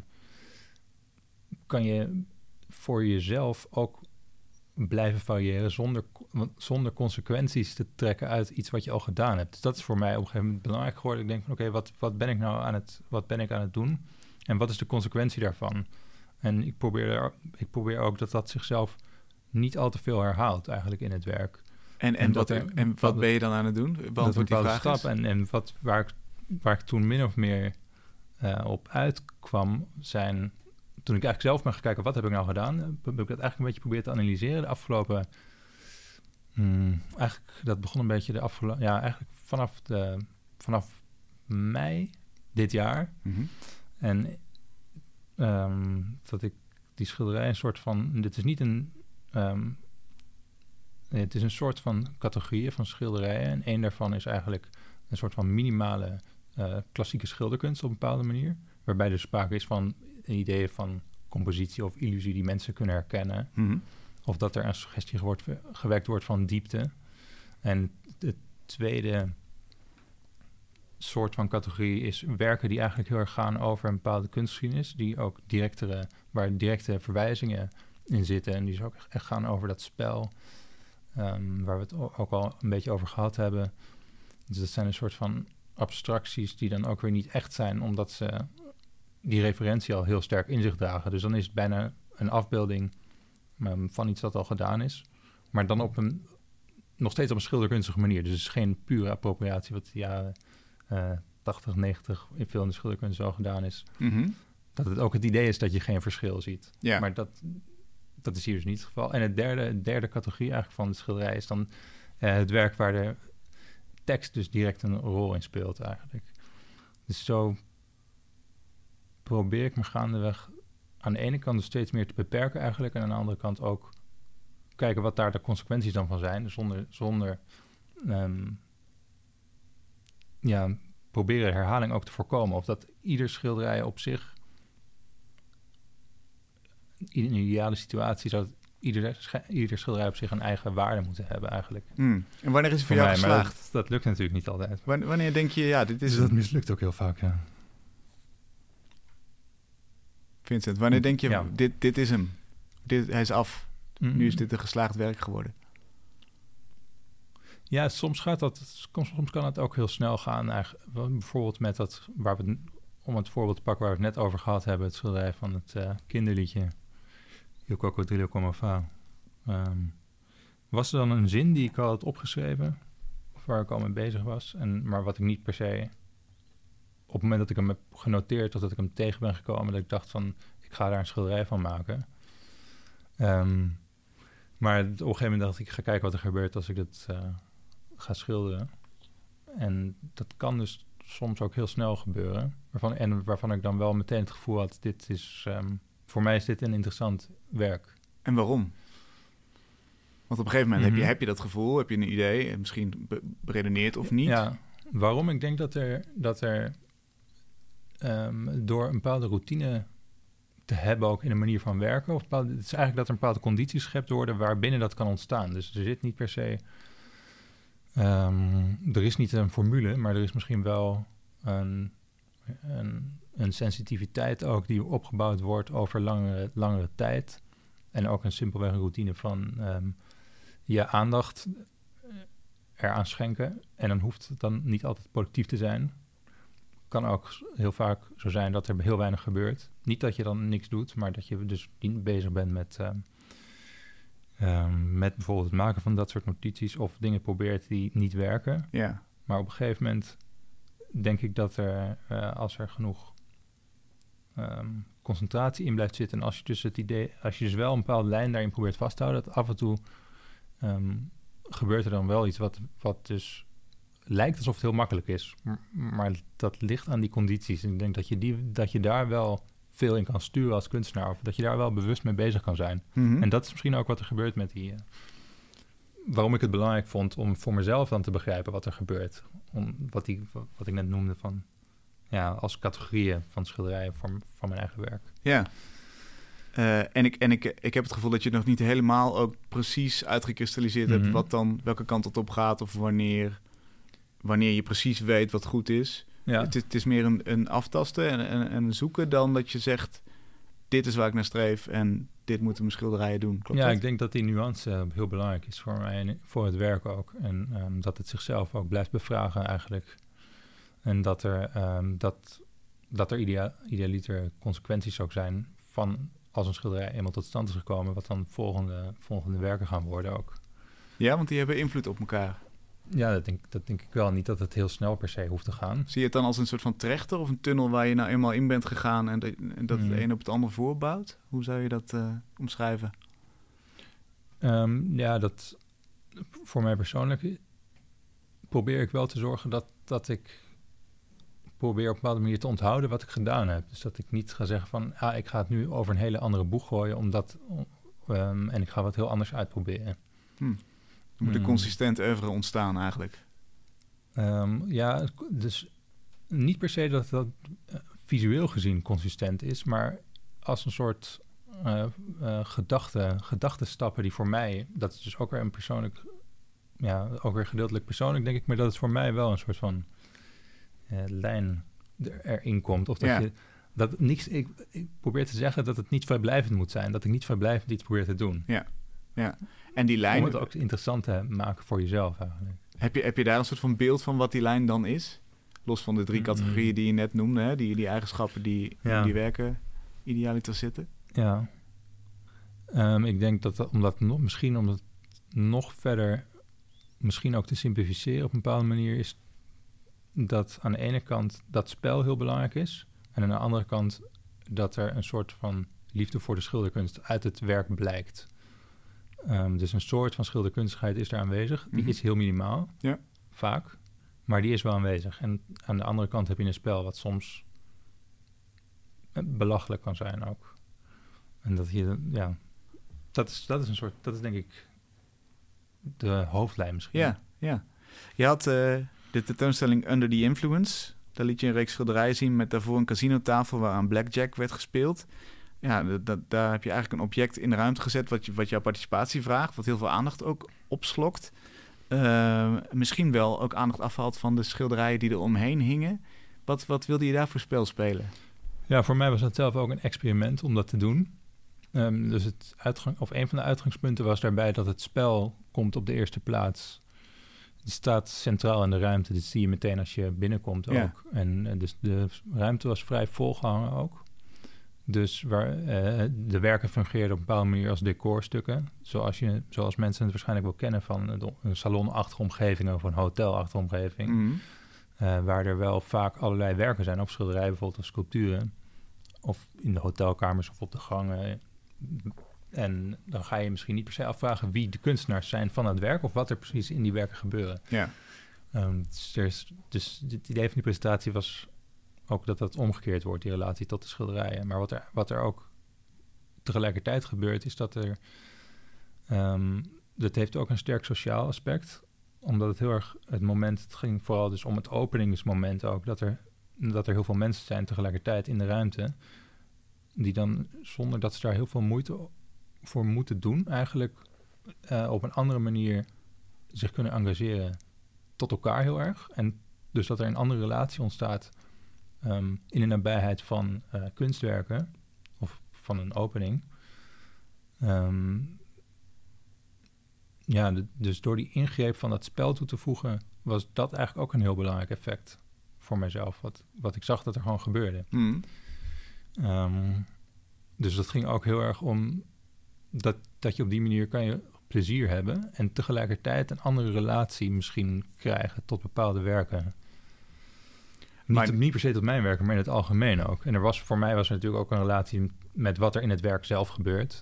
kan je voor jezelf ook blijven variëren zonder, zonder consequenties te trekken uit iets wat je al gedaan hebt. Dus dat is voor mij op een gegeven moment belangrijk geworden. Ik denk van oké, wat, wat ben ik nou aan het, wat ben ik aan het doen? En wat is de consequentie daarvan? En ik probeer, er, ik probeer ook dat dat zichzelf niet al te veel herhaalt eigenlijk in het werk. En, en, En wat, er en wat ben je dan aan het doen? Beantwoord die vraag stap. En, en wat, waar, ik, waar ik toen min of meer eh, op uitkwam, zijn... Toen ik eigenlijk zelf ben gaan kijken, wat heb ik nou gedaan? Heb ik dat eigenlijk een beetje geprobeerd te analyseren. De afgelopen... hmm, eigenlijk, dat begon een beetje de afgelopen... Ja, eigenlijk vanaf, de, vanaf mei dit jaar. Mhm. En ehm, dat ik die schilderij een soort van... Dit is niet een... ehm, het is een soort van categorieën van schilderijen. En één daarvan is eigenlijk een soort van minimale eh, klassieke schilderkunst op een bepaalde manier. Waarbij er sprake is van ideeën van compositie of illusie die mensen kunnen herkennen. Mhm. Of dat er een suggestie wordt, gewekt wordt van diepte. En de tweede soort van categorie is werken die eigenlijk heel erg gaan over een bepaalde kunstgeschiedenis. Die ook directere, waar directe verwijzingen in zitten. En die ook echt gaan over dat spel. ehm, waar we het ook al een beetje over gehad hebben. Dus dat zijn een soort van abstracties die dan ook weer niet echt zijn, omdat ze die referentie al heel sterk in zich dragen. Dus dan is het bijna een afbeelding ehm, van iets dat al gedaan is. Maar dan op een nog steeds op een schilderkunstige manier. Dus het is geen pure appropriatie wat de jaren eh 80, 90 in veel in de schilderkunst al gedaan is. Mhm. Dat het ook het idee is dat je geen verschil ziet. Ja. Maar dat, dat is hier dus niet het geval. En het derde, derde categorie eigenlijk van de schilderij is dan eh, het werk waar de tekst dus direct een rol in speelt eigenlijk. Dus zo probeer ik me gaandeweg aan de ene kant dus steeds meer te beperken eigenlijk... en aan de andere kant ook kijken wat daar de consequenties dan van zijn, zonder, zonder ehm, ja, proberen herhaling ook te voorkomen. Of dat ieder schilderij op zich, in een ideale situatie, zou ieder, ieder schilderij op zich een eigen waarde moeten hebben eigenlijk. Hmm. En wanneer is het voor, jou mij, geslaagd? Dat, dat, lukt natuurlijk niet altijd. Wanneer, denk je, ja, dit is... Dus dat mislukt ook heel vaak, ja. Vincent, wanneer denk je, dit, dit is hem? Dit, hij is af. Nu is dit een geslaagd werk geworden. Ja, soms gaat dat, soms kan het ook heel snel gaan. Eigenlijk, bijvoorbeeld met dat, waar we, om het voorbeeld te pakken waar we het net over gehad hebben, het schilderij van het uh, kinderliedje. Il Cocodrillo Come Fa. Um, was er dan een zin die ik al had opgeschreven, of waar ik al mee bezig was, en, maar wat ik niet per se, op het moment dat ik hem heb genoteerd, of dat ik hem tegen ben gekomen, dat ik dacht van, ik ga daar een schilderij van maken. Um, maar op een gegeven moment dacht ik, ik ga kijken wat er gebeurt als ik dat uh, ga schilderen. En dat kan dus soms ook heel snel gebeuren. Waarvan, en waarvan ik dan wel meteen het gevoel had, dit is, um, voor mij is dit een interessant werk. En waarom? Want op een gegeven moment heb, je, mhm. heb je dat gevoel, heb je een idee, misschien beredeneerd of niet. Ja, waarom? Ik denk dat er, dat er um, door een bepaalde routine te hebben ook in een manier van werken. Of het is eigenlijk dat er een bepaalde condities geschept worden waarbinnen dat kan ontstaan. Dus er zit niet per se... Um, er is niet een formule, maar er is misschien wel een, een, een sensitiviteit ook die opgebouwd wordt over langere, langere tijd. En ook een simpelweg een routine van um, je aandacht eraan schenken. En dan hoeft het dan niet altijd productief te zijn kan ook heel vaak zo zijn dat er heel weinig gebeurt. Niet dat je dan niks doet, maar dat je dus bezig bent met, uh, met bijvoorbeeld het maken van dat soort notities of dingen probeert die niet werken. Ja. Maar op een gegeven moment denk ik dat er, uh, als er genoeg um, concentratie in blijft zitten en als je dus het idee, als je dus wel een bepaalde lijn daarin probeert vast te houden, dat af en toe um, gebeurt er dan wel iets wat, wat dus lijkt alsof het heel makkelijk is. Maar dat ligt aan die condities. En ik denk dat je, die, dat je daar wel veel in kan sturen als kunstenaar. Of dat je daar wel bewust mee bezig kan zijn. Mhm. En dat is misschien ook wat er gebeurt met die... Uh, waarom ik het belangrijk vond om voor mezelf dan te begrijpen wat er gebeurt. Om, wat, die, wat ik net noemde van... Ja, als categorieën van schilderijen voor, van mijn eigen werk. Ja. Uh, en ik, en ik, ik heb het gevoel dat je nog niet helemaal ook precies uitgekristalliseerd hebt... Mhm. wat dan, welke kant het op gaat of wanneer wanneer je precies weet wat goed is. Ja. Het, het is meer een, een aftasten en, en, en, zoeken dan dat je zegt... dit is waar ik naar streef en dit moeten mijn schilderijen doen. Klopt ja, ik denk dat die nuance uh, heel belangrijk is voor mij voor het werk ook. En um, dat het zichzelf ook blijft bevragen eigenlijk. En dat er, um, dat, dat er idea idealiter consequenties ook zijn van als een schilderij eenmaal tot stand is gekomen... wat dan volgende, volgende werken gaan worden ook. Ja, want die hebben invloed op elkaar. Ja, dat denk, dat denk ik wel. Niet dat het heel snel per se hoeft te gaan. Zie je het dan als een soort van trechter of een tunnel waar je nou eenmaal in bent gegaan en, dat het mm. een op het ander voorbouwt? Hoe zou je dat uh, omschrijven? Um, ja, dat voor mij persoonlijk probeer ik wel te zorgen dat, dat ik probeer op een bepaalde manier te onthouden wat ik gedaan heb. Dus dat ik niet ga zeggen van, ah, ik ga het nu over een hele andere boeg gooien, omdat, um, en ik ga wat heel anders uitproberen. Hmm. Er moet een hmm. consistent oeuvre ontstaan eigenlijk. Um, ja, dus niet per se dat dat uh, visueel gezien consistent is, maar als een soort uh, uh, gedachte, gedachtenstappen die voor mij, dat is dus ook weer een persoonlijk, ja, ook weer gedeeltelijk persoonlijk denk ik, maar dat het voor mij wel een soort van lijn erin komt. Of dat ja. je dat niks, ik, ik, probeer te zeggen dat het niet vrijblijvend moet zijn, dat ik niet vrijblijvend iets probeer te doen. Ja, ja. En die lijn... Om het ook interessant te maken voor jezelf eigenlijk. Heb je, heb je daar een soort van beeld van wat die lijn dan is? Los van de drie mm. categorieën die je net noemde, hè? Die, die eigenschappen die die werken idealiter zitten. Ja. Um, ik denk dat, dat omdat nog, misschien om het nog verder, misschien ook te simplificeren op een bepaalde manier, is dat aan de ene kant dat spel heel belangrijk is. En aan de andere kant dat er een soort van liefde voor de schilderkunst uit het werk blijkt. Um, dus een soort van schilderkunstigheid is daar aanwezig. Die mhm. is heel minimaal, ja. vaak. Maar die is wel aanwezig. En aan de andere kant heb je een spel wat soms belachelijk kan zijn ook. En dat je, ja... dat is, dat is een soort, dat is denk ik de hoofdlijn misschien. Ja, ja. Je had uh, de tentoonstelling Under the Influence. Daar liet je een reeks schilderijen zien met daarvoor een casinotafel waaraan blackjack werd gespeeld. Ja, dat, daar heb je eigenlijk een object in de ruimte gezet wat, je, wat jouw participatie vraagt, wat heel veel aandacht ook opslokt. Uh, misschien wel ook aandacht afhaalt van de schilderijen die er omheen hingen. Wat, wat wilde je daar voor spel spelen? Ja, voor mij was dat zelf ook een experiment om dat te doen. Um, dus het uitgang, of een van de uitgangspunten was daarbij dat het spel komt op de eerste plaats. Het staat centraal in de ruimte, dit zie je meteen als je binnenkomt ook. En, en, dus de ruimte was vrij volgehangen ook. Dus waar, uh, de werken fungeerden op een bepaalde manier als decorstukken. Zoals, je, zoals mensen het waarschijnlijk wel kennen van een salonachtige omgeving of een hotelachtige omgeving. Mm. Uh, waar er wel vaak allerlei werken zijn, op schilderijen bijvoorbeeld of sculpturen. Of in de hotelkamers of op de gangen. En dan ga je misschien niet per se afvragen wie de kunstenaars zijn van het werk of wat er precies in die werken gebeuren. Ja. Um, dus, dus het idee van die presentatie was ook dat dat omgekeerd wordt, die relatie tot de schilderijen. Maar wat er, wat er ook tegelijkertijd gebeurt, is dat er. Um, dat heeft ook een sterk sociaal aspect. Omdat het heel erg het moment, het ging vooral dus om het openingsmoment ook, dat er, dat er heel veel mensen zijn tegelijkertijd in de ruimte. Die dan zonder dat ze daar heel veel moeite voor moeten doen, eigenlijk uh, op een andere manier zich kunnen engageren tot elkaar heel erg. En dus dat er een andere relatie ontstaat um, in de nabijheid van uh, kunstwerken of van een opening. Um, ja, de, dus door die ingreep van dat spel toe te voegen, was dat eigenlijk ook een heel belangrijk effect voor mijzelf. Wat, wat ik zag dat er gewoon gebeurde. Mm. Um, dus dat ging ook heel erg om dat, dat je op die manier kan je plezier hebben en tegelijkertijd een andere relatie misschien krijgen tot bepaalde werken. Niet, niet per se tot mijn werken, maar in het algemeen ook. En er was, voor mij was er natuurlijk ook een relatie met wat er in het werk zelf gebeurt.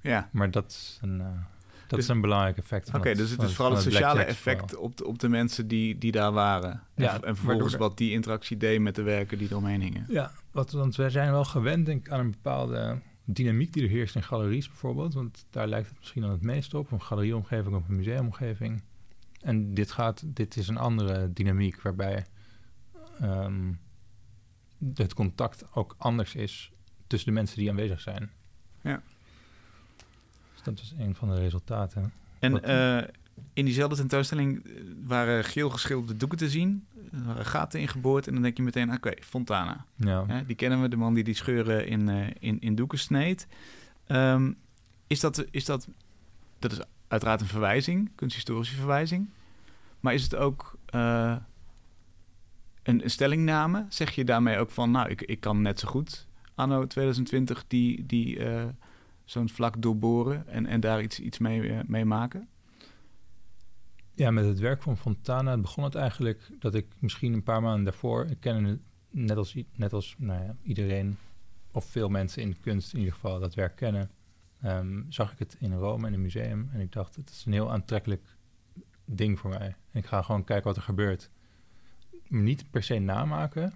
Ja. Maar dat is een, uh, dat dus, is een belangrijk effect. Oké, dus het is vooral het, sociale effect op de, op de mensen die, die daar waren. Ja, en, en vervolgens wat die interactie deed met de werken die eromheen hingen. Ja, wat, want wij zijn wel gewend denk ik, aan een bepaalde dynamiek die er heerst in galeries bijvoorbeeld. Want daar lijkt het misschien dan het meest op. Een galerieomgeving of een museumomgeving. En dit, gaat, dit is een andere dynamiek waarbij um, het contact ook anders is tussen de mensen die aanwezig zijn. Ja. Dus dat is een van de resultaten. En uh, in diezelfde tentoonstelling eh, waren geel geschilderde doeken te zien. Er waren gaten ingeboord en dan denk je meteen, oké, Fontana. Ja. die kennen we, de man die die scheuren in, uh, in, in doeken sneed. Um, is, dat, is dat, dat is uiteraard een verwijzing, kunsthistorische verwijzing. Maar is het ook uh, een, stellingname? Zeg je daarmee ook van, nou, ik, ik kan net zo goed anno 2020 die, die uh, zo'n vlak doorboren en, en daar iets, iets mee, mee maken? Ja, met het werk van Fontana begon het eigenlijk dat ik misschien een paar maanden daarvoor, ik ken het net als, net als nou ja, iedereen, of veel mensen in de kunst in ieder geval, dat werk kennen, um, zag ik het in Rome in een museum. En ik dacht, het is een heel aantrekkelijk ding voor mij. En ik ga gewoon kijken wat er gebeurt. Niet per se namaken,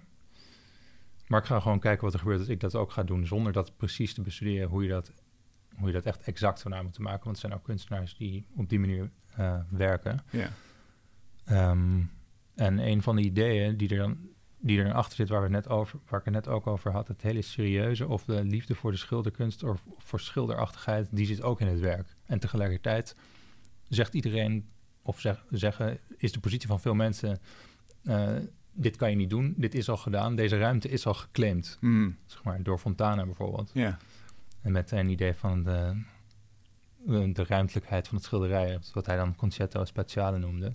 maar ik ga gewoon kijken wat er gebeurt als ik dat ook ga doen, zonder dat precies te bestuderen hoe je dat, hoe je dat echt exact zou na moeten maken. Want er zijn ook kunstenaars die op die manier uh, werken. Ja. Um, en een van de ideeën die er dan die er achter zit, waar, we net over, waar ik het net ook over had, het hele serieuze of de liefde voor de schilderkunst of voor schilderachtigheid, die zit ook in het werk. En tegelijkertijd zegt iedereen, of zeg, zeggen, is de positie van veel mensen, dit kan je niet doen, dit is al gedaan, deze ruimte is al geclaimd. Mm. Zeg maar, door Fontana bijvoorbeeld. Ja. En met een idee van de, de ruimtelijkheid van het schilderij, wat hij dan concetto speciale noemde.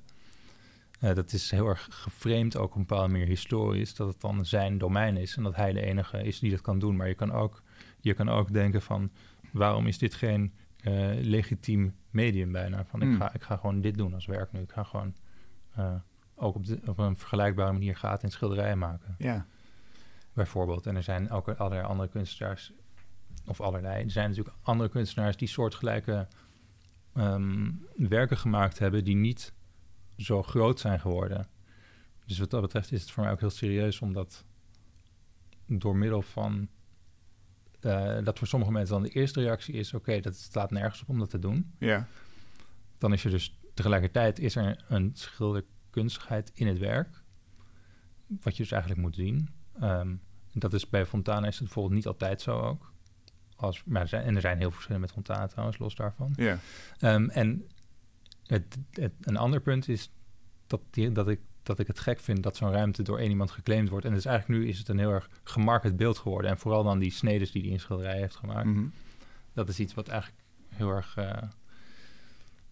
Uh, dat is heel erg geframed, ook op een bepaalde manier historisch, dat het dan zijn domein is en dat hij de enige is die dat kan doen. Maar je kan ook, je kan ook denken van, waarom is dit geen uh, legitiem medium bijna? Van, Hmm. ik, ga, ik ga gewoon dit doen als werk nu. Ik ga gewoon uh, ook op, de, op een vergelijkbare manier gaten in schilderijen maken. Ja. Bijvoorbeeld. En er zijn ook allerlei andere kunstenaars, of allerlei, er zijn natuurlijk andere kunstenaars die soortgelijke um, werken gemaakt hebben die niet zo groot zijn geworden. Dus wat dat betreft is het voor mij ook heel serieus om dat door middel van eh, dat voor sommige mensen dan de eerste reactie is... oké, dat staat nergens op om dat te doen. Ja. Dan is er dus tegelijkertijd is er een schilderkunstigheid in het werk... wat je dus eigenlijk moet zien. Um, dat is bij Fontana is het bijvoorbeeld niet altijd zo ook. Als, maar er zijn, en er zijn heel veel verschillen met Fontana trouwens, los daarvan. Ja. Um, en het, het, een ander punt is dat, die, dat ik dat ik het gek vind dat zo'n ruimte door één iemand geclaimd wordt. En dus eigenlijk nu is het een heel erg gemarket beeld geworden. En vooral dan die snedes die die in schilderij heeft gemaakt. Mhm. Dat is iets wat eigenlijk heel erg... Uh,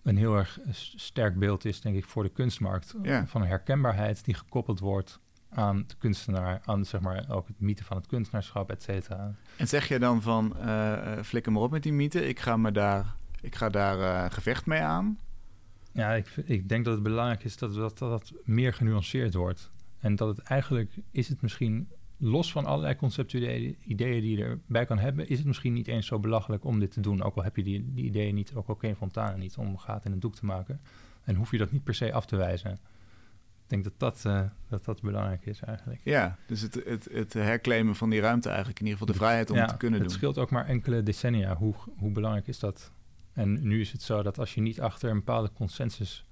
een heel erg sterk beeld is, denk ik, voor de kunstmarkt. Ja. Van herkenbaarheid die gekoppeld wordt aan de kunstenaar, aan zeg maar ook het mythe van het kunstenaarschap, et cetera. En zeg je dan van, uh, flikker maar op met die mythe, ik ga, me daar, ik ga daar uh, gevecht mee aan? Ja, ik, ik denk dat het belangrijk is dat, dat dat meer genuanceerd wordt. En dat het eigenlijk is het misschien, los van allerlei conceptuele ideeën die je erbij kan hebben, is het misschien niet eens zo belachelijk om dit te doen. Ook al heb je die, die ideeën niet, ook al ken je Fontana niet, om gaat in een doek te maken. En hoef je dat niet per se af te wijzen. Ik denk dat dat, uh, dat, dat belangrijk is eigenlijk. Ja, dus het, het, het herclaimen van die ruimte eigenlijk, in ieder geval de vrijheid om ja, te kunnen het doen. Het scheelt ook maar enkele decennia. Hoe, hoe belangrijk is dat? En nu is het zo dat als je niet achter een bepaalde consensus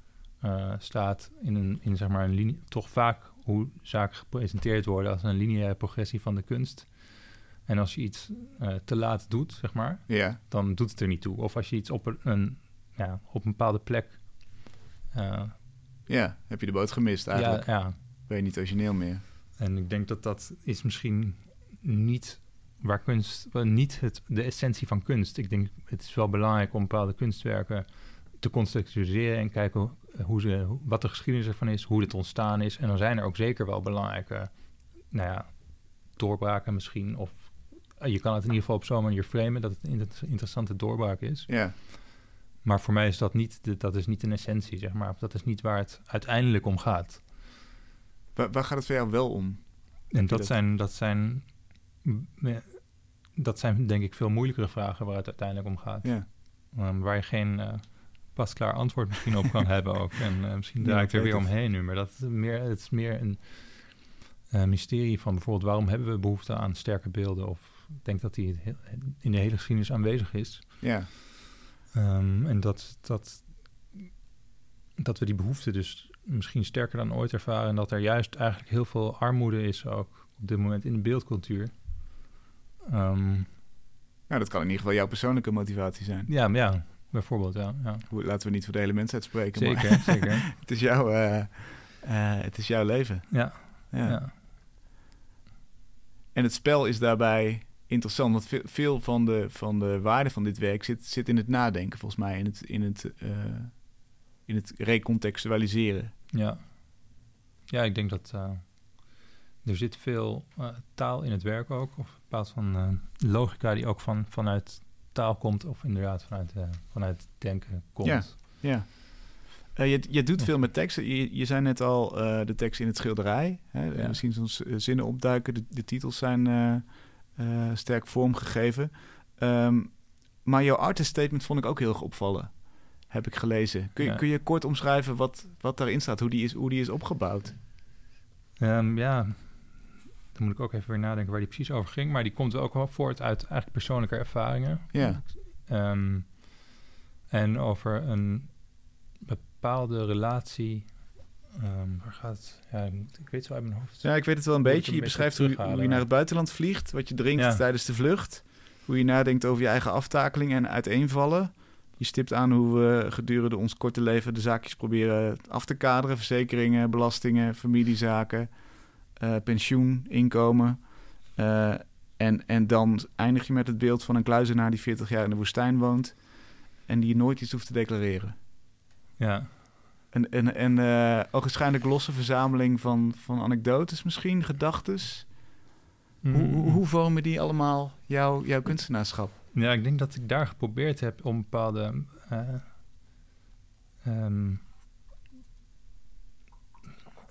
uh, staat in een, in zeg maar een linie, toch vaak hoe zaken gepresenteerd worden als een lineaire progressie van de kunst. En als je iets uh, te laat doet, zeg maar, ja. dan doet het er niet toe. Of als je iets op een, ja, op een bepaalde plek. Uh, ja, heb je de boot gemist eigenlijk. Ja, ja. Ben je niet origineel meer. En ik denk dat dat is misschien niet waar kunst, niet het, de essentie van kunst. Ik denk het is wel belangrijk om bepaalde kunstwerken te contextualiseren en kijken hoe ze, wat de geschiedenis ervan is, hoe dit ontstaan is. En dan zijn er ook zeker wel belangrijke nou ja, doorbraken misschien. Of je kan het in ieder geval op zo'n manier framen dat het een interessante doorbraak is. Ja. Maar voor mij is dat niet, de, dat is niet een essentie, zeg maar. Dat is niet waar het uiteindelijk om gaat. Waar, waar gaat het voor jou wel om? En dat, dat zijn, dat zijn dat zijn denk ik veel moeilijkere vragen waar het uiteindelijk om gaat. Ja. Um, waar je geen uh, pasklaar antwoord misschien op kan *laughs* hebben ook. En uh, misschien draai ik er weer omheen nu. Maar dat is meer, het is meer een uh, mysterie van bijvoorbeeld... waarom hebben we behoefte aan sterke beelden? Of ik denk dat die in de hele geschiedenis aanwezig is. Ja. Um, en dat, dat, dat we die behoefte dus misschien sterker dan ooit ervaren... en dat er juist eigenlijk heel veel armoede is ook op dit moment in de beeldcultuur... Um, nou, dat kan in ieder geval jouw persoonlijke motivatie zijn. Ja, ja bijvoorbeeld, ja, ja. Laten we niet voor de hele mensheid spreken. Zeker, maar zeker. *laughs* het, is jouw, uh, uh, het is jouw leven. Ja. ja. ja. En het spel is daarbij interessant, want veel, van, de, van de waarde van dit werk zit, zit in het nadenken, volgens mij, in het, in het, uh, in het recontextualiseren. Ja. Ja, ik denk dat er zit veel taal in het werk ook, of een bepaald van logica die ook van, vanuit komt, of inderdaad vanuit, uh, vanuit denken komt. Ja, ja. je, je doet veel met teksten. Je, je zei net al de tekst in het schilderij. Hè? Ja. Misschien soms zinnen opduiken. De, de titels zijn sterk vormgegeven. Um, maar jouw artist statement vond ik ook heel erg opvallen. Heb ik gelezen. Kun je, Ja. kun je kort omschrijven wat, wat daarin staat? Hoe die is, hoe die is opgebouwd? Um, ja, dan moet ik ook even weer nadenken waar die precies over ging. Maar die komt ook wel voort uit eigenlijk persoonlijke ervaringen. Ja. Um, en over een bepaalde relatie. Um, waar gaat het? Ja, ik weet zo uit mijn hoofd. Ja, ik weet het wel een beetje. een Je beetje beschrijft hoe, je naar het buitenland vliegt, wat je drinkt Ja. tijdens de vlucht, hoe je nadenkt over je eigen aftakeling en uiteenvallen. Je stipt aan hoe we gedurende ons korte leven de zaakjes proberen af te kaderen. Verzekeringen, belastingen, familiezaken, eh, pensioen, inkomen. Eh, en, en dan eindig je met het beeld van een kluizenaar die 40 jaar in de woestijn woont en die nooit iets hoeft te declareren. Ja, En, en, en ogenschijnlijk losse verzameling van, van anekdotes misschien, gedachtes. Hoe, hoe, hoe vormen die allemaal jouw, jouw kunstenaarschap? Ja, ik denk dat ik daar geprobeerd heb om bepaalde. eh, ehm,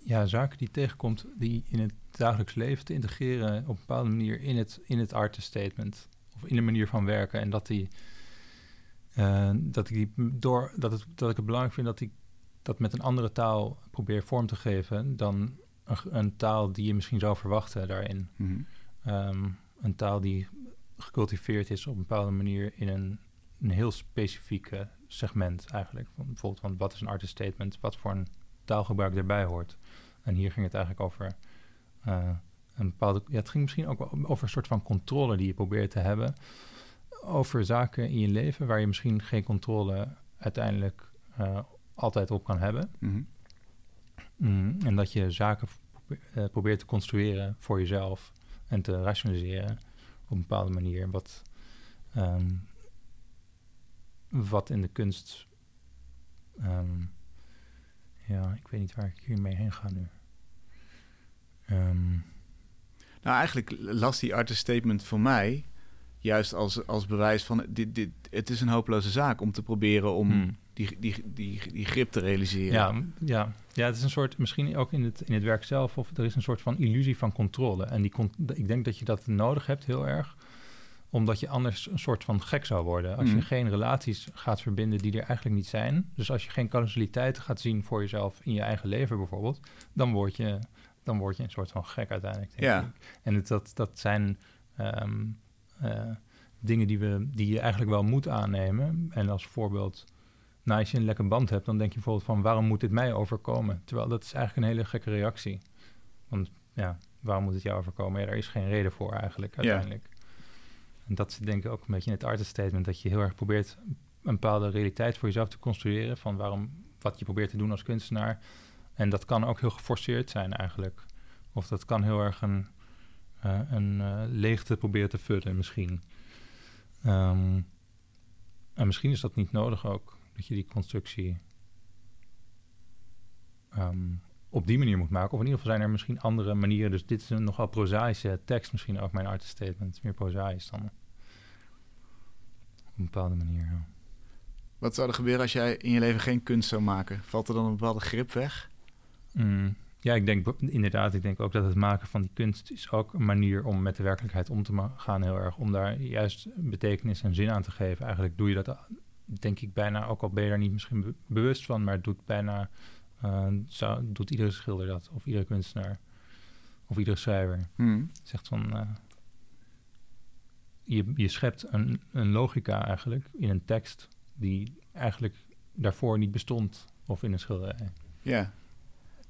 ja, zaken die tegenkomt, die in het dagelijks leven te integreren op een bepaalde manier in het, in het artist statement. Of in de manier van werken. En dat die. eh, dat ik die door dat, het, dat ik het belangrijk vind dat ik dat met een andere taal probeer vorm te geven dan een, een taal die je misschien zou verwachten daarin. Mhm. Ehm, een taal die gecultiveerd is op een bepaalde manier in een, een heel specifiek segment eigenlijk. Van, bijvoorbeeld van wat is een artist statement, wat voor een taalgebruik erbij hoort. En hier ging het eigenlijk over uh, een bepaalde... Ja, het ging misschien ook over een soort van controle die je probeert te hebben over zaken in je leven waar je misschien geen controle uiteindelijk uh, altijd op kan hebben. Mm mm, en dat je zaken uh, probeert te construeren voor jezelf en te rationaliseren op een bepaalde manier. Wat, um, wat in de kunst. Um, ja, ik weet niet waar ik hiermee heen ga nu. Um, nou, eigenlijk las die artist statement voor mij juist als, als bewijs van dit, dit, het is een hopeloze zaak om te proberen om hmm. die, die, die, die grip te realiseren. Ja, ja. ja, het is een soort, misschien ook in het, in het werk zelf, of er is een soort van illusie van controle. En die, ik denk dat je dat nodig hebt heel erg, omdat je anders een soort van gek zou worden. Als je hmm. geen relaties gaat verbinden die er eigenlijk niet zijn. Dus als je geen causaliteit gaat zien voor jezelf in je eigen leven bijvoorbeeld, dan word je, dan word je een soort van gek uiteindelijk. Denk ja. Ik. En het, dat, dat zijn. Um, uh, dingen die, we, die je eigenlijk wel moet aannemen. En als voorbeeld, nou, als je een lekker band hebt, dan denk je bijvoorbeeld van waarom moet dit mij overkomen? Terwijl dat is eigenlijk een hele gekke reactie. Want ja, waarom moet het jou overkomen? Ja, er is geen reden voor eigenlijk uiteindelijk. En dat is denk ik ook een beetje in het artist statement, dat je heel erg probeert een bepaalde realiteit voor jezelf te construeren van waarom, wat je probeert te doen als kunstenaar. En dat kan ook heel geforceerd zijn eigenlijk. Of dat kan heel erg een, uh, een uh, leegte proberen te vullen misschien. Um, en misschien is dat niet nodig ook, dat je die constructie um, op die manier moet maken. Of in ieder geval zijn er misschien andere manieren. Dus dit is een nogal prozaïsche tekst, misschien ook mijn artist statement. Meer prozaïs dan op een bepaalde manier. Ja. Wat zou er gebeuren als jij in je leven geen kunst zou maken? Valt er dan een bepaalde grip weg? Mm. Ja, ik denk inderdaad, ik denk ook dat het maken van die kunst is ook een manier om met de werkelijkheid om te gaan heel erg. Om daar juist betekenis en zin aan te geven. Eigenlijk doe je dat, denk ik, bijna, ook al ben je daar niet misschien bewust van, maar doet bijna, uh, zou, doet iedere schilder dat. Of iedere kunstenaar. Of iedere schrijver. Hmm. Zegt van, uh, je, je schept een, een logica eigenlijk in een tekst die eigenlijk daarvoor niet bestond. Of in een schilderij. Ja.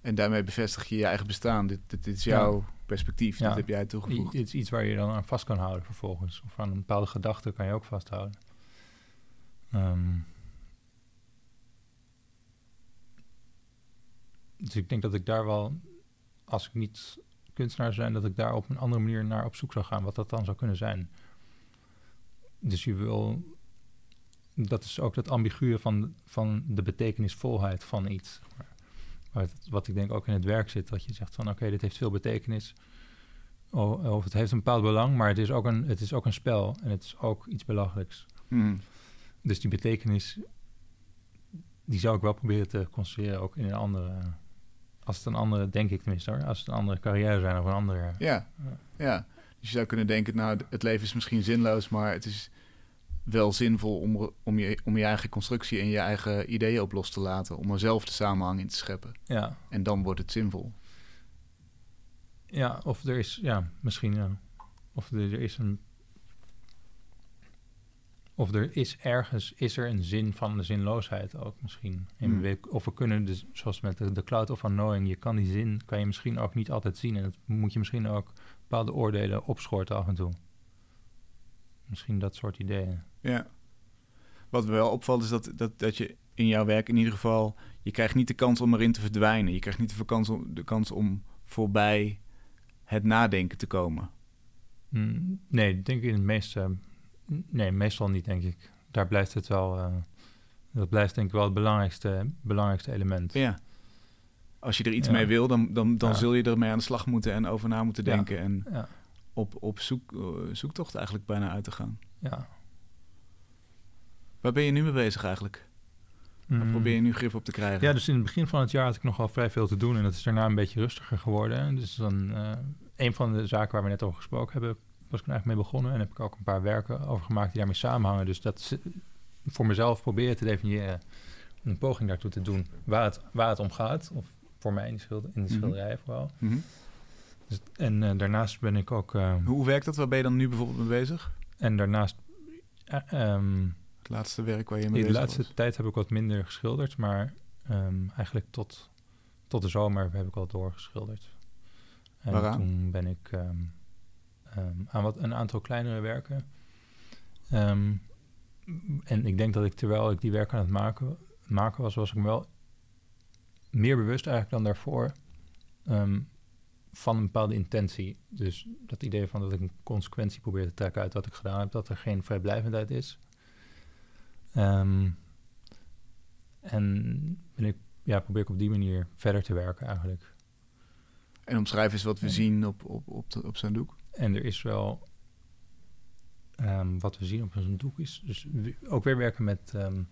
En daarmee bevestig je je eigen bestaan. Dit, dit, is jouw perspectief. Ja. Dat heb jij toegevoegd. Is iets waar je dan aan vast kan houden vervolgens. Of aan een bepaalde gedachte kan je ook vasthouden. Um, dus ik denk dat ik daar wel, als ik niet kunstenaar zou zijn, dat ik daar op een andere manier naar op zoek zou gaan. Wat dat dan zou kunnen zijn. Dus je wil dat is ook het ambiguë van, van de betekenisvolheid van iets. Wat, wat ik denk ook in het werk zit, dat je zegt van oké, dit heeft veel betekenis. Of het heeft een bepaald belang, maar het is ook een, het is ook een spel en het is ook iets belachelijks. Hmm. Dus die betekenis, die zou ik wel proberen te construeren ook in een andere... Als het een andere, denk ik tenminste hoor, als het een andere carrière zijn of een andere... Ja, ja. Dus je zou kunnen denken, nou, het leven is misschien zinloos, maar het is wel zinvol om, om, je, om je eigen constructie en je eigen ideeën op los te laten. Om er zelf de samenhang in te scheppen. Ja. En dan wordt het zinvol. Ja, of er is, ja, misschien, ja. Of er, er is een. Of er is ergens, is er een zin van de zinloosheid ook misschien. Hmm. We, of we kunnen, dus, zoals met de, de cloud of unknowing, je kan die zin, kan je misschien ook niet altijd zien. En dat moet je misschien ook bepaalde oordelen opschorten af en toe. Misschien dat soort ideeën. Ja. Wat me wel opvalt is dat, dat, dat je in jouw werk in ieder geval... je krijgt niet de kans om erin te verdwijnen. Je krijgt niet de kans om, de kans om voorbij het nadenken te komen. Mm, nee, denk ik in het meeste... Nee, meestal niet, denk ik. Daar blijft het wel... Uh, dat blijft denk ik wel het belangrijkste, belangrijkste element. Ja. Als je er iets mee wil, dan, dan, dan zul je ermee aan de slag moeten en over na moeten denken. En op, op zoek, uh, zoektocht eigenlijk bijna uit te gaan. Ja. Waar ben je nu mee bezig eigenlijk? Waar mm. probeer je nu grip op te krijgen? Ja, dus in het begin van het jaar had ik nogal vrij veel te doen. En dat is daarna een beetje rustiger geworden. Dus dan uh, een van de zaken waar we net over gesproken hebben, was ik eigenlijk mee begonnen. En heb ik ook een paar werken over gemaakt die daarmee samenhangen. Dus dat voor mezelf proberen te definiëren, een poging daartoe te doen, waar het, waar het om gaat. Of voor mij in de, schilder, in de mhm. schilderij vooral. Mm dus, en uh, daarnaast ben ik ook... Uh, Hoe werkt dat? Waar ben je dan nu bijvoorbeeld mee bezig? en daarnaast... eh, ehm, Het laatste werk waar je mee in de bezig laatste was. tijd heb ik wat minder geschilderd, maar ehm, eigenlijk tot, tot de zomer heb ik al doorgeschilderd. En Waaraan? toen ben ik ehm, ehm, aan wat, een aantal kleinere werken. Ehm, en ik denk dat ik terwijl ik die werken aan het maken, maken was, was ik me wel meer bewust eigenlijk dan daarvoor ehm, van een bepaalde intentie. Dus dat idee van dat ik een consequentie probeer te trekken uit wat ik gedaan heb, dat er geen vrijblijvendheid is. Ehm, en ben ik, ja, probeer ik op die manier verder te werken eigenlijk. En omschrijf eens wat we zien op, op, op, de- op zijn doek. En er is wel ehm, wat we zien op zo'n doek is dus ook weer werken met, ehm,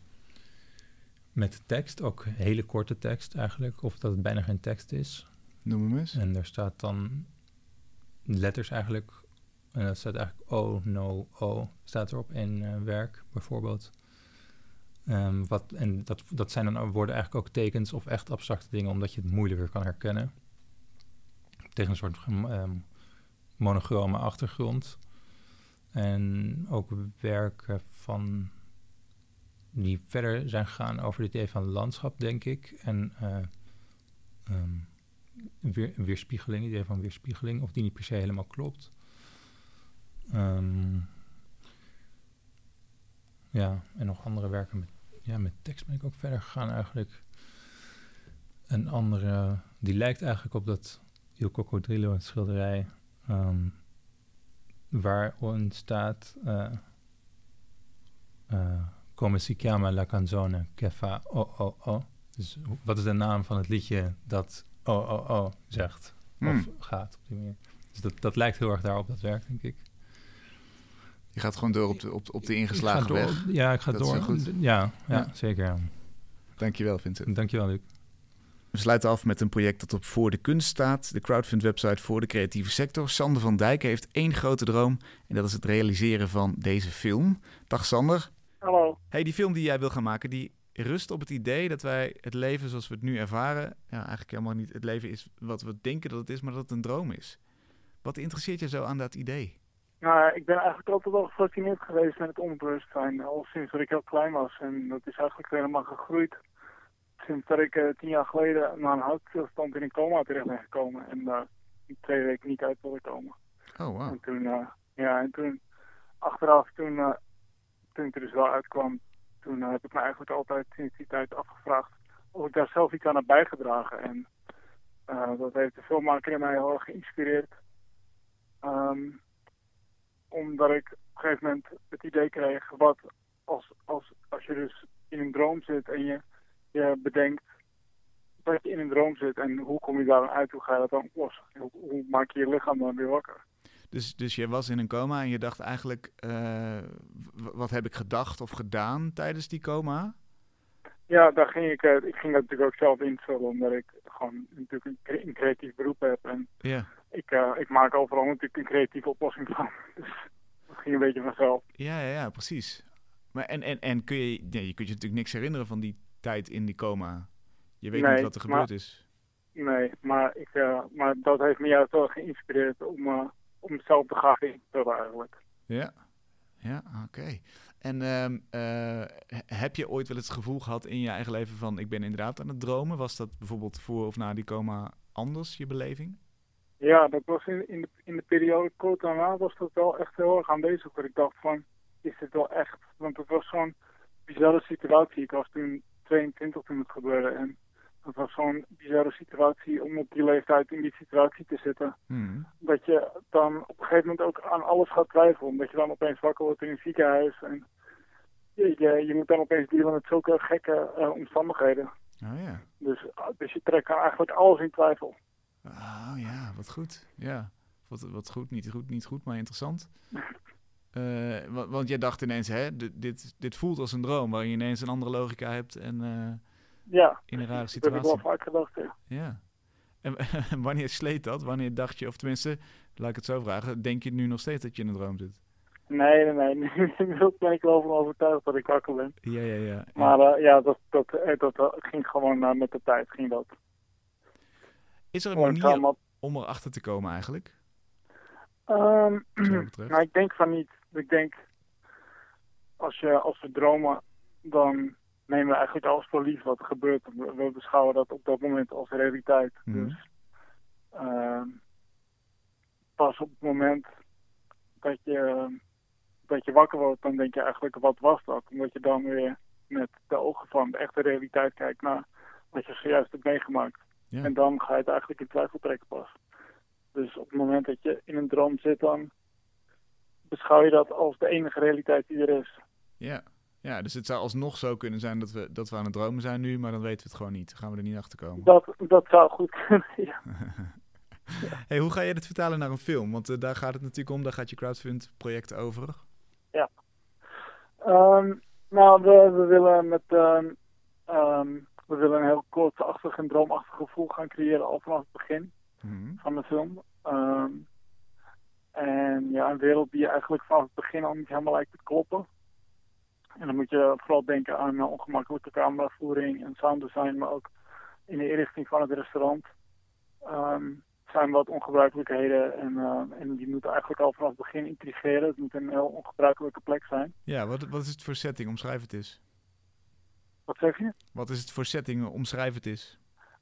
met tekst, ook hele korte tekst eigenlijk, of dat het bijna geen tekst is. Noem hem eens. En daar staat dan letters eigenlijk, en dat staat eigenlijk oh, no, oh, staat er op in eh, werk bijvoorbeeld. Ehm, wat, en dat, dat zijn dan worden eigenlijk ook tekens of echt abstracte dingen, omdat je het moeilijker kan herkennen. Tegen een soort ehm, monochrome achtergrond. En ook werken van die verder zijn gegaan over het idee van landschap, denk ik. En ehm, weer, weerspiegeling, het idee van weerspiegeling, of die niet per se helemaal klopt. Ehm, ja, en nog andere werken met, ja, met tekst ben ik ook verder gegaan eigenlijk. Een andere, die lijkt eigenlijk op dat Il Coccodrillo, een schilderij, ehm, waarin staat... eh eh, Come si chiama la canzone che fa oh oh oh. Dus wat is de naam van het liedje dat oh oh oh zegt? Hmm. Of gaat op die manier. Dus dat, dat lijkt heel erg daarop, dat werk, denk ik. Je gaat gewoon door op de, op, op de ingeslagen weg. Ja, ik ga Dat door. Ja, ja, Ja. zeker. Ja. Dankjewel, Vincent. Dankjewel, Luc. We sluiten af met een project dat op Voor de Kunst staat. De crowdfund-website voor de creatieve sector. Sander van Dijken heeft één grote droom. En dat is het realiseren van deze film. Dag Sander. Hallo. Hey, die film die jij wil gaan maken, die rust op het idee dat wij het leven zoals we het nu ervaren... Ja, eigenlijk helemaal niet het leven is wat we denken dat het is, maar dat het een droom is. Wat interesseert je zo aan dat idee? Nou, ik ben eigenlijk altijd wel gefascineerd geweest met het onbewustzijn. Al sinds dat ik heel klein was. En dat is eigenlijk helemaal gegroeid. Sinds dat ik eh, tien jaar geleden na een hartstilstand in een coma terecht ben gekomen. En daar twee weken niet uit wilde komen. Oh, wow. En toen, eh, ja, en toen achteraf, toen, eh, toen ik er dus wel uitkwam, toen eh, heb ik me eigenlijk altijd sinds die tijd afgevraagd of ik daar zelf iets aan heb bijgedragen. En eh, dat heeft de filmmaker in mij heel erg geïnspireerd. Ehm, omdat ik op een gegeven moment het idee kreeg, wat als, als, als je dus in een droom zit en je, je bedenkt dat je in een droom zit en hoe kom je daar dan uit, hoe ga je dat dan oplossen? Hoe, hoe maak je je lichaam dan weer wakker? Dus, dus je was in een coma en je dacht eigenlijk... eh, wat heb ik gedacht of gedaan tijdens die coma? Ja, daar ging ik, eh, ik ging dat natuurlijk ook zelf invullen, omdat ik gewoon natuurlijk een, cre- een creatief beroep heb. En Ja. ik, eh, ik maak overal natuurlijk een creatieve oplossing van. *laughs* Dus dat ging een beetje vanzelf. Ja, ja, ja, precies. Maar en, en, en kun je, nee, je kunt je natuurlijk niks herinneren van die tijd in die coma. Je weet Nee, niet wat er maar- gebeurd is. Nee, maar, ik, eh, maar dat heeft me juist wel geïnspireerd om, eh, om zelf te gaan invullen eigenlijk. Ja, ja, oké. En ehm, eh, he- heb je ooit wel het gevoel gehad in je eigen leven van ik ben inderdaad aan het dromen? Was dat bijvoorbeeld voor of na die coma anders, je beleving? Ja, dat was in, in, de, in de periode kort daarna was dat wel echt heel erg aanwezig. Dat ik dacht van, is dit wel echt? Want het was zo'n bizarre situatie. Ik was toen 22 toen het gebeurde. En het was zo'n bizarre situatie om op die leeftijd in die situatie te zitten. Hmm. Dat je dan op een gegeven moment ook aan alles gaat twijfelen. Omdat je dan opeens wakker wordt in een ziekenhuis. En je, je, je moet dan opeens dealen met zulke gekke eh, omstandigheden. Oh ja. Dus, dus je trekt eigenlijk alles in twijfel. Oh ja, wat goed. Ja, wat, wat goed, niet goed, niet goed, maar interessant. *laughs* Eh, wa- want jij dacht ineens, hè, dit, dit, dit voelt als een droom waarin je ineens een andere logica hebt en eh, Ja, in een rare dat heb ik wel situatie. vaak gedacht. Ja. Ja. *laughs* En wanneer sleet dat? Wanneer dacht je, of tenminste, laat ik het zo vragen, denk je nu nog steeds dat je in een droom zit? Nee, nee, nee. *laughs* Inmiddels ben ik wel van overtuigd dat ik wakker ben. Ja, ja, ja. ja. Maar eh, ja, dat, dat, dat, ging gewoon met de tijd. Ging dat. Is er een manier om erachter te komen eigenlijk? *clears throat* Betreft? nou, ik denk van niet. Ik denk, als, je, als we dromen, dan nemen we eigenlijk alles voor lief wat er gebeurt. We, we beschouwen dat op dat moment als realiteit. Mhm. Dus ehm, pas op het moment dat je, dat je wakker wordt, dan denk je eigenlijk, wat was dat? Omdat je dan weer met de ogen van de echte realiteit kijkt naar wat je zojuist hebt meegemaakt. Ja. En dan ga je het eigenlijk in twijfel trekken pas. Dus op het moment dat je in een droom zit, dan beschouw je dat als de enige realiteit die er is. Ja. ja, dus het zou alsnog zo kunnen zijn dat we, dat we aan het dromen zijn nu, maar dan weten we het gewoon niet. Dan gaan we er niet achter komen. Dat, dat zou goed kunnen, *laughs* ja. *laughs* Hey, hoe ga je dit vertalen naar een film? Want eh, daar gaat het natuurlijk om, daar gaat je crowdfund project over. Ehm, nou, we, we willen met ehm, ehm, we willen een heel koortsachtig en droomachtig gevoel gaan creëren al vanaf het begin Mhm. van de film. Ehm, en ja, een wereld die eigenlijk vanaf het begin al niet helemaal lijkt te kloppen. En dan moet je vooral denken aan eh, ongemakkelijke cameravoering en sounddesign, maar ook in de inrichting van het restaurant. Ehm zijn wat ongebruikelijkheden en, eh, en die moeten eigenlijk al vanaf het begin intrigeren. Het moet een heel ongebruikelijke plek zijn. Ja, wat, wat is het voor setting? Omschrijf het eens. Wat zeg je? Wat is het voor setting? Omschrijf het eens.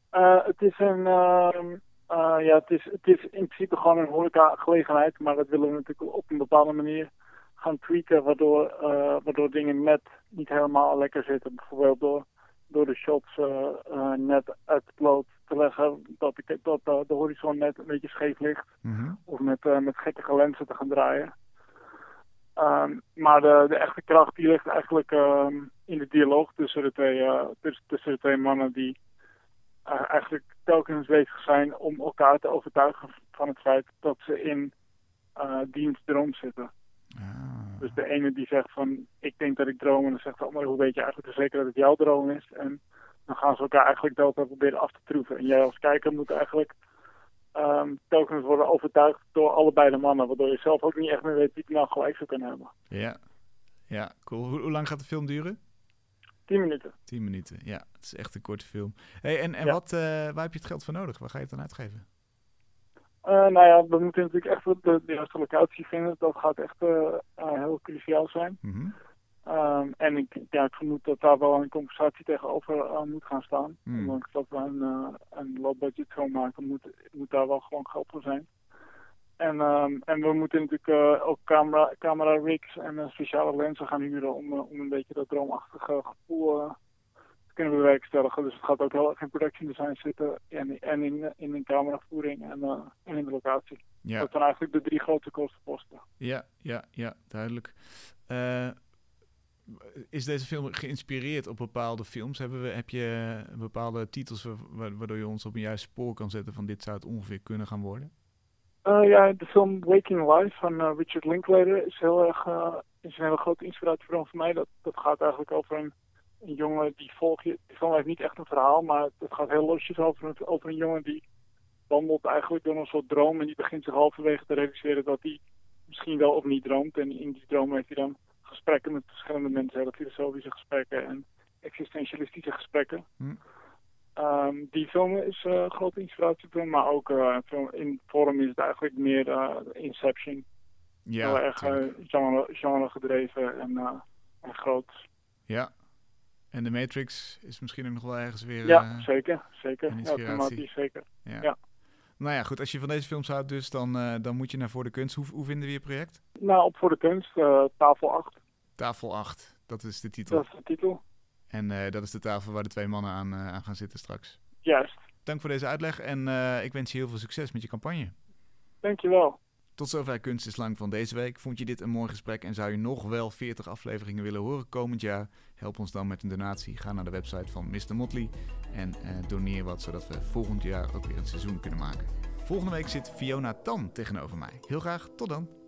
Eh, het is een, ehm, eh, ja, het is, het is in principe gewoon een horeca-gelegenheid, maar dat willen we natuurlijk op een bepaalde manier gaan tweaken, waardoor, eh, waardoor dingen net niet helemaal lekker zitten. Bijvoorbeeld door, door de shots eh, net uit het lood te leggen, dat, ik, dat de horizon net een beetje scheef ligt, Mhm. of met, met gekkige lenzen te gaan draaien. Ehm, maar de, de echte kracht die ligt eigenlijk ehm, in de dialoog tussen de twee, tussen, de twee mannen die eigenlijk telkens bezig zijn om elkaar te overtuigen van het feit dat ze in eh dienstdroom zitten. Ah. Dus de ene die zegt van ik denk dat ik droom en dan zegt de andere hoe weet je eigenlijk zeker dat het jouw droom is. En dan gaan ze elkaar eigenlijk telkens proberen af te troeven. En jij als kijker moet eigenlijk ehm, telkens worden overtuigd door allebei de mannen. Waardoor je zelf ook niet echt meer weet wie het nou gelijk zou kunnen hebben. Ja. Ja, cool. Hoe, hoe lang gaat de film duren? 10 minuten. 10 minuten. Ja, het is echt een korte film. Hey, en en Ja. wat, eh, waar heb je het geld voor nodig? Waar ga je het dan uitgeven? Eh, nou ja, we moeten natuurlijk echt de, de juiste locatie vinden. Dat gaat echt eh, heel cruciaal zijn. Mhm. Ehm, en ik, ja, ik vermoed dat daar wel een compensatie tegenover moet gaan staan. Ondanks dat we een, een low budget film maken, moet, moet daar wel gewoon geld voor zijn. En, ehm, en we moeten natuurlijk eh, ook camera, camera rigs en eh, speciale lenzen gaan huren om, eh, om een beetje dat droomachtige gevoel te kunnen bewerkstelligen. Dus het gaat ook heel erg in production design zitten en, en in, in de cameravoering en, en in de locatie. Ja. Dat zijn eigenlijk de drie grote kostenposten. Ja, ja, ja, duidelijk. Is deze film geïnspireerd op bepaalde films? Hebben we, heb je bepaalde titels wa- wa- waardoor je ons op een juist spoor kan zetten van dit zou het ongeveer kunnen gaan worden? Eh, ja, de film Waking Life van eh, Richard Linklater is, heel erg, eh, is een hele grote inspiratiebron voor mij. Dat, dat gaat eigenlijk over een, een jongen die volgt je. Die film heeft niet echt een verhaal, maar het gaat heel losjes over, een- over een jongen die wandelt eigenlijk door een soort droom. En die begint zich halverwege te realiseren dat hij misschien wel of niet droomt. En in die droom heeft hij dan gesprekken met verschillende mensen, hele filosofische gesprekken en existentialistische gesprekken. Hm. Ehm, die film is een grote inspiratiebron, maar ook eh, film- in vorm is het eigenlijk meer eh, Inception. Ja, Heel erg genre, genre gedreven en, en groot. ja. En de Matrix is misschien ook nog wel ergens weer... ja, zeker. zeker. Ja, thematisch zeker. ja. ja. Nou ja, goed. Als je van deze films houdt dus, dan, dan moet je naar Voor de Kunst. Hoe, hoe vinden we je project? Nou, op voor de kunst, tafel 8, Tafel 8, dat is de titel. dat is de titel. En eh, dat is de tafel waar de twee mannen aan, eh, aan gaan zitten straks. Juist. Dank voor deze uitleg en eh, ik wens je heel veel succes met je campagne. Dankjewel. Tot zover Kunst is Lang van deze week. Vond je dit een mooi gesprek en zou je nog wel 40 afleveringen willen horen komend jaar? Help ons dan met een donatie. Ga naar de website van Mr. Motley en doneer wat, zodat we volgend jaar ook weer een seizoen kunnen maken. Volgende week zit Fiona Tan tegenover mij. Heel graag, tot dan.